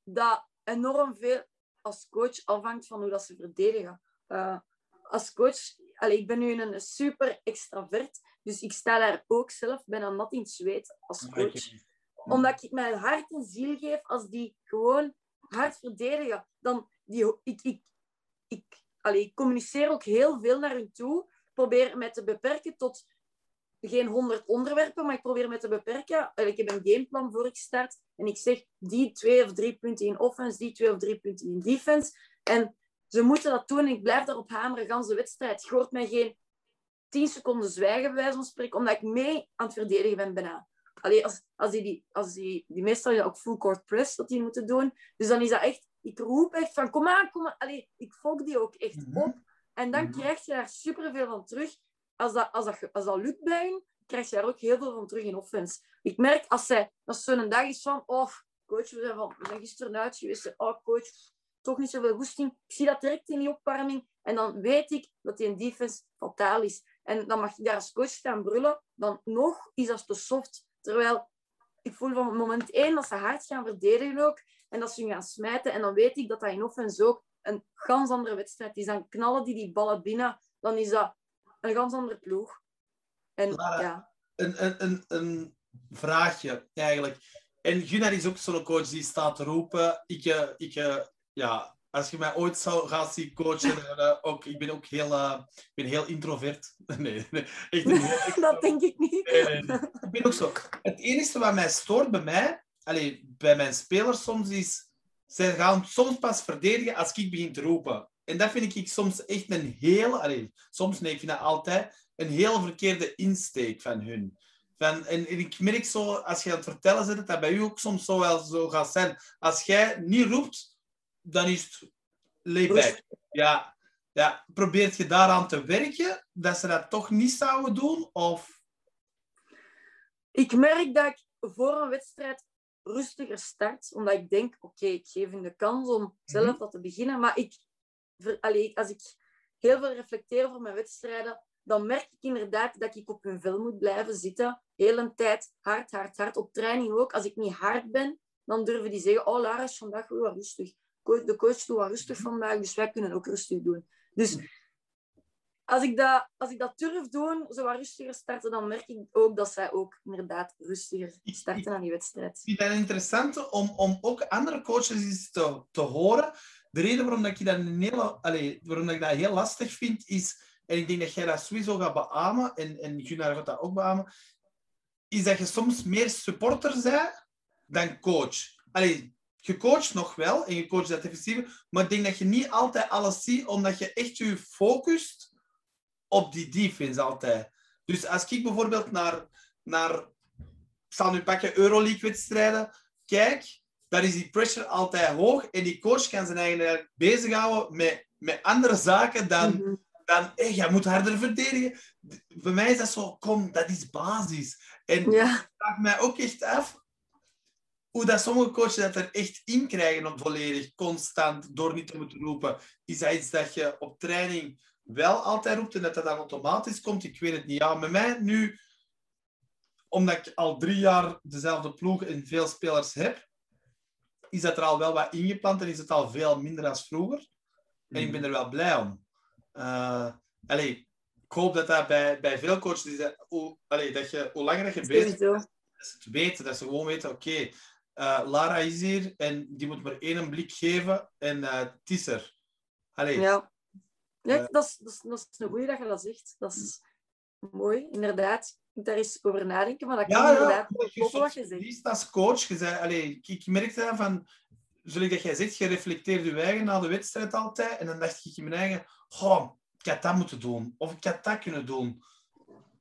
dat enorm veel als coach afhangt van hoe dat ze verdedigen. Eh, als coach, allee, ik ben nu een super extravert, dus ik sta daar ook zelf bijna nat in het zweet als coach. Omdat ik mijn hart en ziel geef als die gewoon hard verdedigen. Dan die, ik, ik, ik, allee, ik communiceer ook heel veel naar hun toe. Probeer mij te beperken tot geen honderd onderwerpen, maar ik probeer me te beperken. Ik heb een gameplan voor ik start. En ik zeg die twee of drie punten in offense, die twee of drie punten in defense. En ze moeten dat doen en ik blijf daarop hameren, gans de wedstrijd. Je hoort mij geen tien seconden zwijgen, bij wijze van spreken, omdat ik mee aan het verdedigen ben bijna. Allee, als, als die, als die, die meestal ja, ook full court press dat die moeten doen. Dus dan is dat echt, ik roep echt van kom aan, kom aan. Allee, ik volg die ook echt Mhm. op. En dan Mhm. krijg je daar superveel van terug. Als dat, als, dat, als dat lukt bij hun, krijg je daar ook heel veel van terug in offense. Ik merk als, zij, als zo'n dag is van, oh, coach, we zijn, van, we zijn gisteren uit geweest. Oh, coach, toch niet zoveel goesting. Ik zie dat direct in die opwarming. En dan weet ik dat die defense fataal is. En dan mag ik daar als coach staan brullen. Dan nog is dat te soft. Terwijl ik voel van moment één dat ze hard gaan verdedigen ook. En dat ze hun gaan smijten. En dan weet ik dat dat in offense ook een ganz andere wedstrijd is. Dan knallen die die ballen binnen. Dan is dat een ganz andere ploeg. En Lara, ja, Een, een, een, een vraagje eigenlijk. En Gunnar is ook zo'n coach die staat te roepen. Ik, eh, ik, eh, ja, als je mij ooit zou gaan zien coachen, dan, eh, ook, ik ben ook heel, eh, ik ben heel introvert. Nee, nee echt heel dat denk ik niet. Nee, nee, nee. Ik ben ook zo. Het enige wat mij stoort bij mij, allee, bij mijn spelers soms, is... Ze gaan soms pas verdedigen als ik begin te roepen. En dat vind ik soms echt een heel... Allee, soms, nee, ik vind dat altijd een heel verkeerde insteek van hun. Van, en, en ik merk zo, als je aan het vertellen bent, dat dat bij u ook soms zo wel zo gaat zijn. Als jij niet roept, dan is het lay back. Ja, ja. Probeert je daaraan te werken, dat ze dat toch niet zouden doen? Of... Ik merk dat ik voor een wedstrijd rustiger start, omdat ik denk, oké, ik geef hun de kans om zelf Mhm. dat te beginnen. Maar ik, ver- allee, als ik heel veel reflecteer voor mijn wedstrijden, dan merk ik inderdaad dat ik op hun vel moet blijven zitten. Heel een tijd hard, hard, hard. Op training ook. Als ik niet hard ben, dan durven die zeggen, oh Lara is vandaag wel wat rustig. De coach doet wat rustig vandaag, dus wij kunnen ook rustig doen. Dus als ik dat, als ik dat durf doen, zo wat rustiger starten, dan merk ik ook dat zij ook inderdaad rustiger starten aan die wedstrijd. Ik vind dat interessant om, om ook andere coaches eens te, te horen. De reden waarom dat ik dat, een hele, waarom dat ik dat heel lastig vind, is en ik denk dat jij dat sowieso gaat beamen, en, en Gunnar gaat dat ook beamen, is dat je soms meer supporter bent dan coach. Allee, je coacht nog wel en je coacht dat effectief, maar ik denk dat je niet altijd alles ziet, omdat je echt je focust op die defense altijd. Dus als ik bijvoorbeeld naar, naar ik zal nu pakken Euroleague-wedstrijden, kijk, daar is die pressure altijd hoog en die coach kan zijn eigenlijk bezighouden met, met andere zaken dan, Mhm. dan hey, jij moet harder verdedigen. Bij mij is dat zo, kom, dat is basis. En Ja, ik vraag mij ook echt af hoe dat sommige coaches dat er echt in krijgen om volledig, constant, door niet te moeten roepen. Is dat iets dat je op training wel altijd roept en dat dat dan automatisch komt? Ik weet het niet. Ja, met mij nu, omdat ik al drie jaar dezelfde ploeg en veel spelers heb, is dat er al wel wat ingeplant en is het al veel minder dan vroeger. En ik ben er wel blij om. Eh allee, ik hoop dat dat bij, bij veel coaches is. Dat, hoe, allee, dat je, hoe langer dat je bezig bent, dat ze het weten. Dat ze gewoon weten, oké, eh, Lara is hier en die moet maar één blik geven en eh, het is er. Allee, Ja, ja Eh. dat, is, dat, is, dat is een goeie dat je dat zegt. Dat is mooi, inderdaad. Ik moet daar eens over nadenken, maar dat kan ja, ja. inderdaad kloppen wat je zegt. als coach. Je zei, ik, merkte van, zoals dat jij zegt, je reflecteert je eigen na de wedstrijd altijd. En dan dacht ik in mijn eigen, oh, ik had dat moeten doen. Of ik had dat kunnen doen.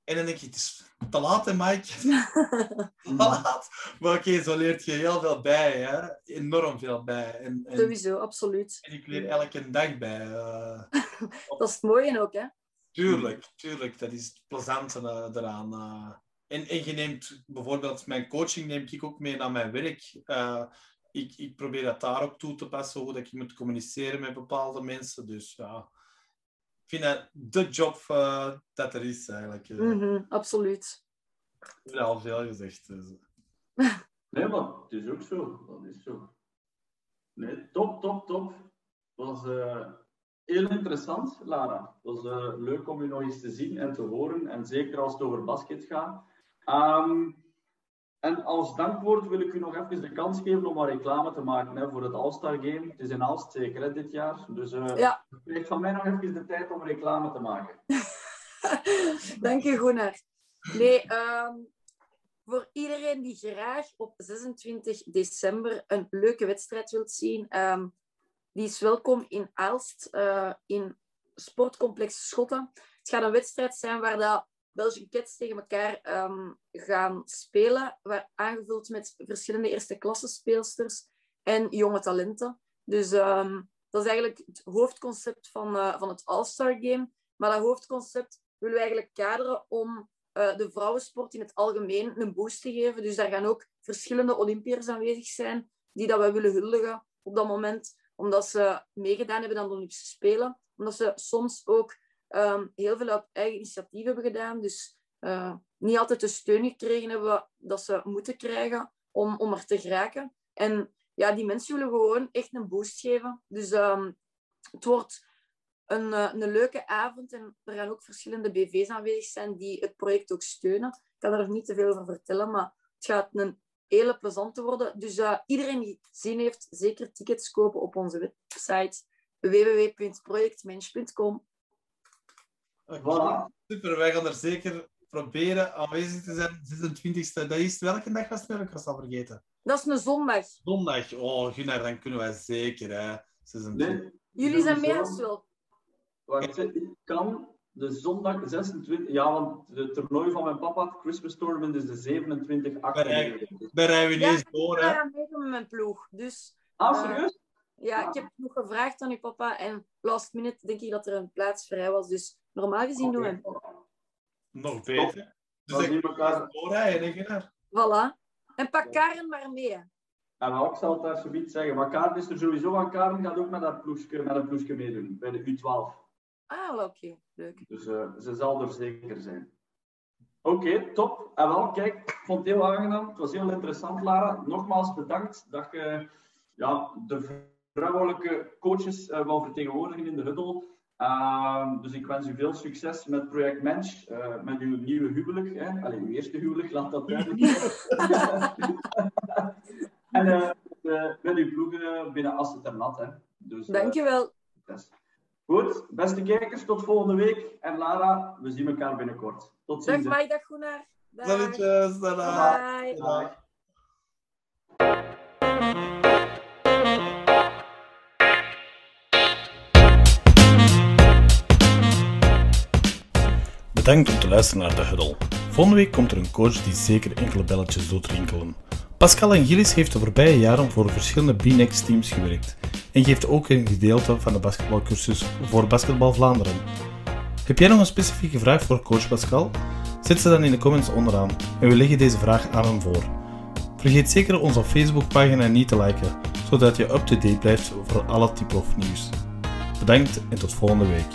En dan denk je, het is te laat, hè, Mike. te laat. Maar oké, zo leert je heel veel bij. Hè? Enorm veel bij. En, en, Sowieso, absoluut. en ik leer elke dag bij. eh. Dat is het mooie ook, hè? Tuurlijk, tuurlijk. Dat is het plezante eh, eraan. eh. En, en je neemt bijvoorbeeld mijn coaching neem ik ook mee naar mijn werk. Eh, ik, ik probeer dat daar ook toe te passen, hoe dat ik moet communiceren met bepaalde mensen. Dus ja, ik vind dat de job dat er is eigenlijk. Mhm, absoluut. Ik heb al veel gezegd. Dus. Nee, maar het is ook zo. Dat is zo. Nee, top, top, top. Was eh, heel interessant, Lara. Het was eh, leuk om je nog eens te zien en te horen. En zeker als het over basket gaat. Ehm, en als dankwoord wil ik u nog even de kans geven om wat reclame te maken hè, voor het All-Star Game. Het is in Aalst zeker hè, dit jaar. Dus eh Ja. u krijgt van mij nog even de tijd om reclame te maken. Dank je, Gunnar. Nee, ehm, voor iedereen die graag op 26 december een leuke wedstrijd wilt zien, ehm, die is welkom in Aalst, eh, in Sportcomplex Schotten. Het gaat een wedstrijd zijn waar de Belgian Cats tegen elkaar ehm, gaan spelen, waar, aangevuld met verschillende eerste klasse speelsters en jonge talenten. Dus ehm, dat is eigenlijk het hoofdconcept van, eh, van het All-Star Game. Maar dat hoofdconcept willen we eigenlijk kaderen om eh, de vrouwensport in het algemeen een boost te geven. Dus daar gaan ook verschillende Olympiërs aanwezig zijn die dat wij willen huldigen op dat moment, omdat ze meegedaan hebben aan de Olympische Spelen. Omdat ze soms ook ehm, heel veel uit eigen initiatief hebben gedaan. Dus eh, niet altijd de steun gekregen hebben dat ze moeten krijgen om, om er te geraken. En ja, die mensen willen gewoon echt een boost geven. Dus ehm, het wordt een, eh, een leuke avond en er gaan ook verschillende BV's aanwezig zijn die het project ook steunen. Ik kan er nog niet te veel over vertellen, maar het gaat een hele plezante worden. Dus eh, iedereen die zin heeft, zeker tickets kopen op onze website www.projectmensch.com. Voilà. Super, wij gaan er zeker proberen aanwezig te zijn. 26e, dat is welke dag was het? Ik was al vergeten. Dat is een zondag. Zondag. Oh, Gunnar, dan kunnen wij zeker. Hè. 26. Nee, Jullie zijn meer als wel. Wacht, ik kan de zondag 26... Ja, want het toernooi van mijn papa, het Christmas Tournament, is de 27 Bereik. 8 Daar rijden we niet Ja, eens door. Ik Hè. ga meedoen met mijn ploeg. Dus Ah, serieus? ja, ik heb nog gevraagd aan uw papa en last minute denk ik dat er een plaats vrij was. Dus normaal gezien doen we hem. Nog beter. Dus Dan ik zien we elkaar. doorrijden, hè. Voilà. En pak Karen maar mee. En wel, ik zal het daar zoiets zeggen. Maar Karen is er sowieso aan. Karen gaat ook met, haar ploegje, met een ploegje meedoen, bij de U12. Ah, oké. Leuk. Dus eh, ze zal er zeker zijn. Oké, top. En wel, kijk, ik vond het heel aangenaam. Het was heel interessant, Lara. Nogmaals bedankt dat je ja, de vrouwelijke coaches uh, wou vertegenwoordigen in de huddle. Uh, dus ik wens u veel succes met Project Mensch, uh, met uw nieuwe huwelijk. Hè? Allee, uw eerste huwelijk, laat dat duidelijk zijn. en uh, met uw ploegen binnen Asset en Nat. Hè? Dus, Dankjewel. Yes. Goed, beste kijkers, tot volgende week. En Lara, we zien elkaar binnenkort. Tot Dag ziens. hè. Mike, dag Gunnar. Dag. Salutjes. Bye. Dag. Bedankt om te luisteren naar de Huddle. Volgende week komt er een coach die zeker enkele belletjes doet rinkelen. Pascal en Gillis heeft de voorbije jaren voor verschillende B-Next teams gewerkt en geeft ook een gedeelte van de basketbalcursus voor Basketbal Vlaanderen. Heb jij nog een specifieke vraag voor coach Pascal? Zet ze dan in de comments onderaan en we leggen deze vraag aan hem voor. Vergeet zeker onze Facebookpagina niet te liken, zodat je up-to-date blijft voor alle type of nieuws. Bedankt en tot volgende week.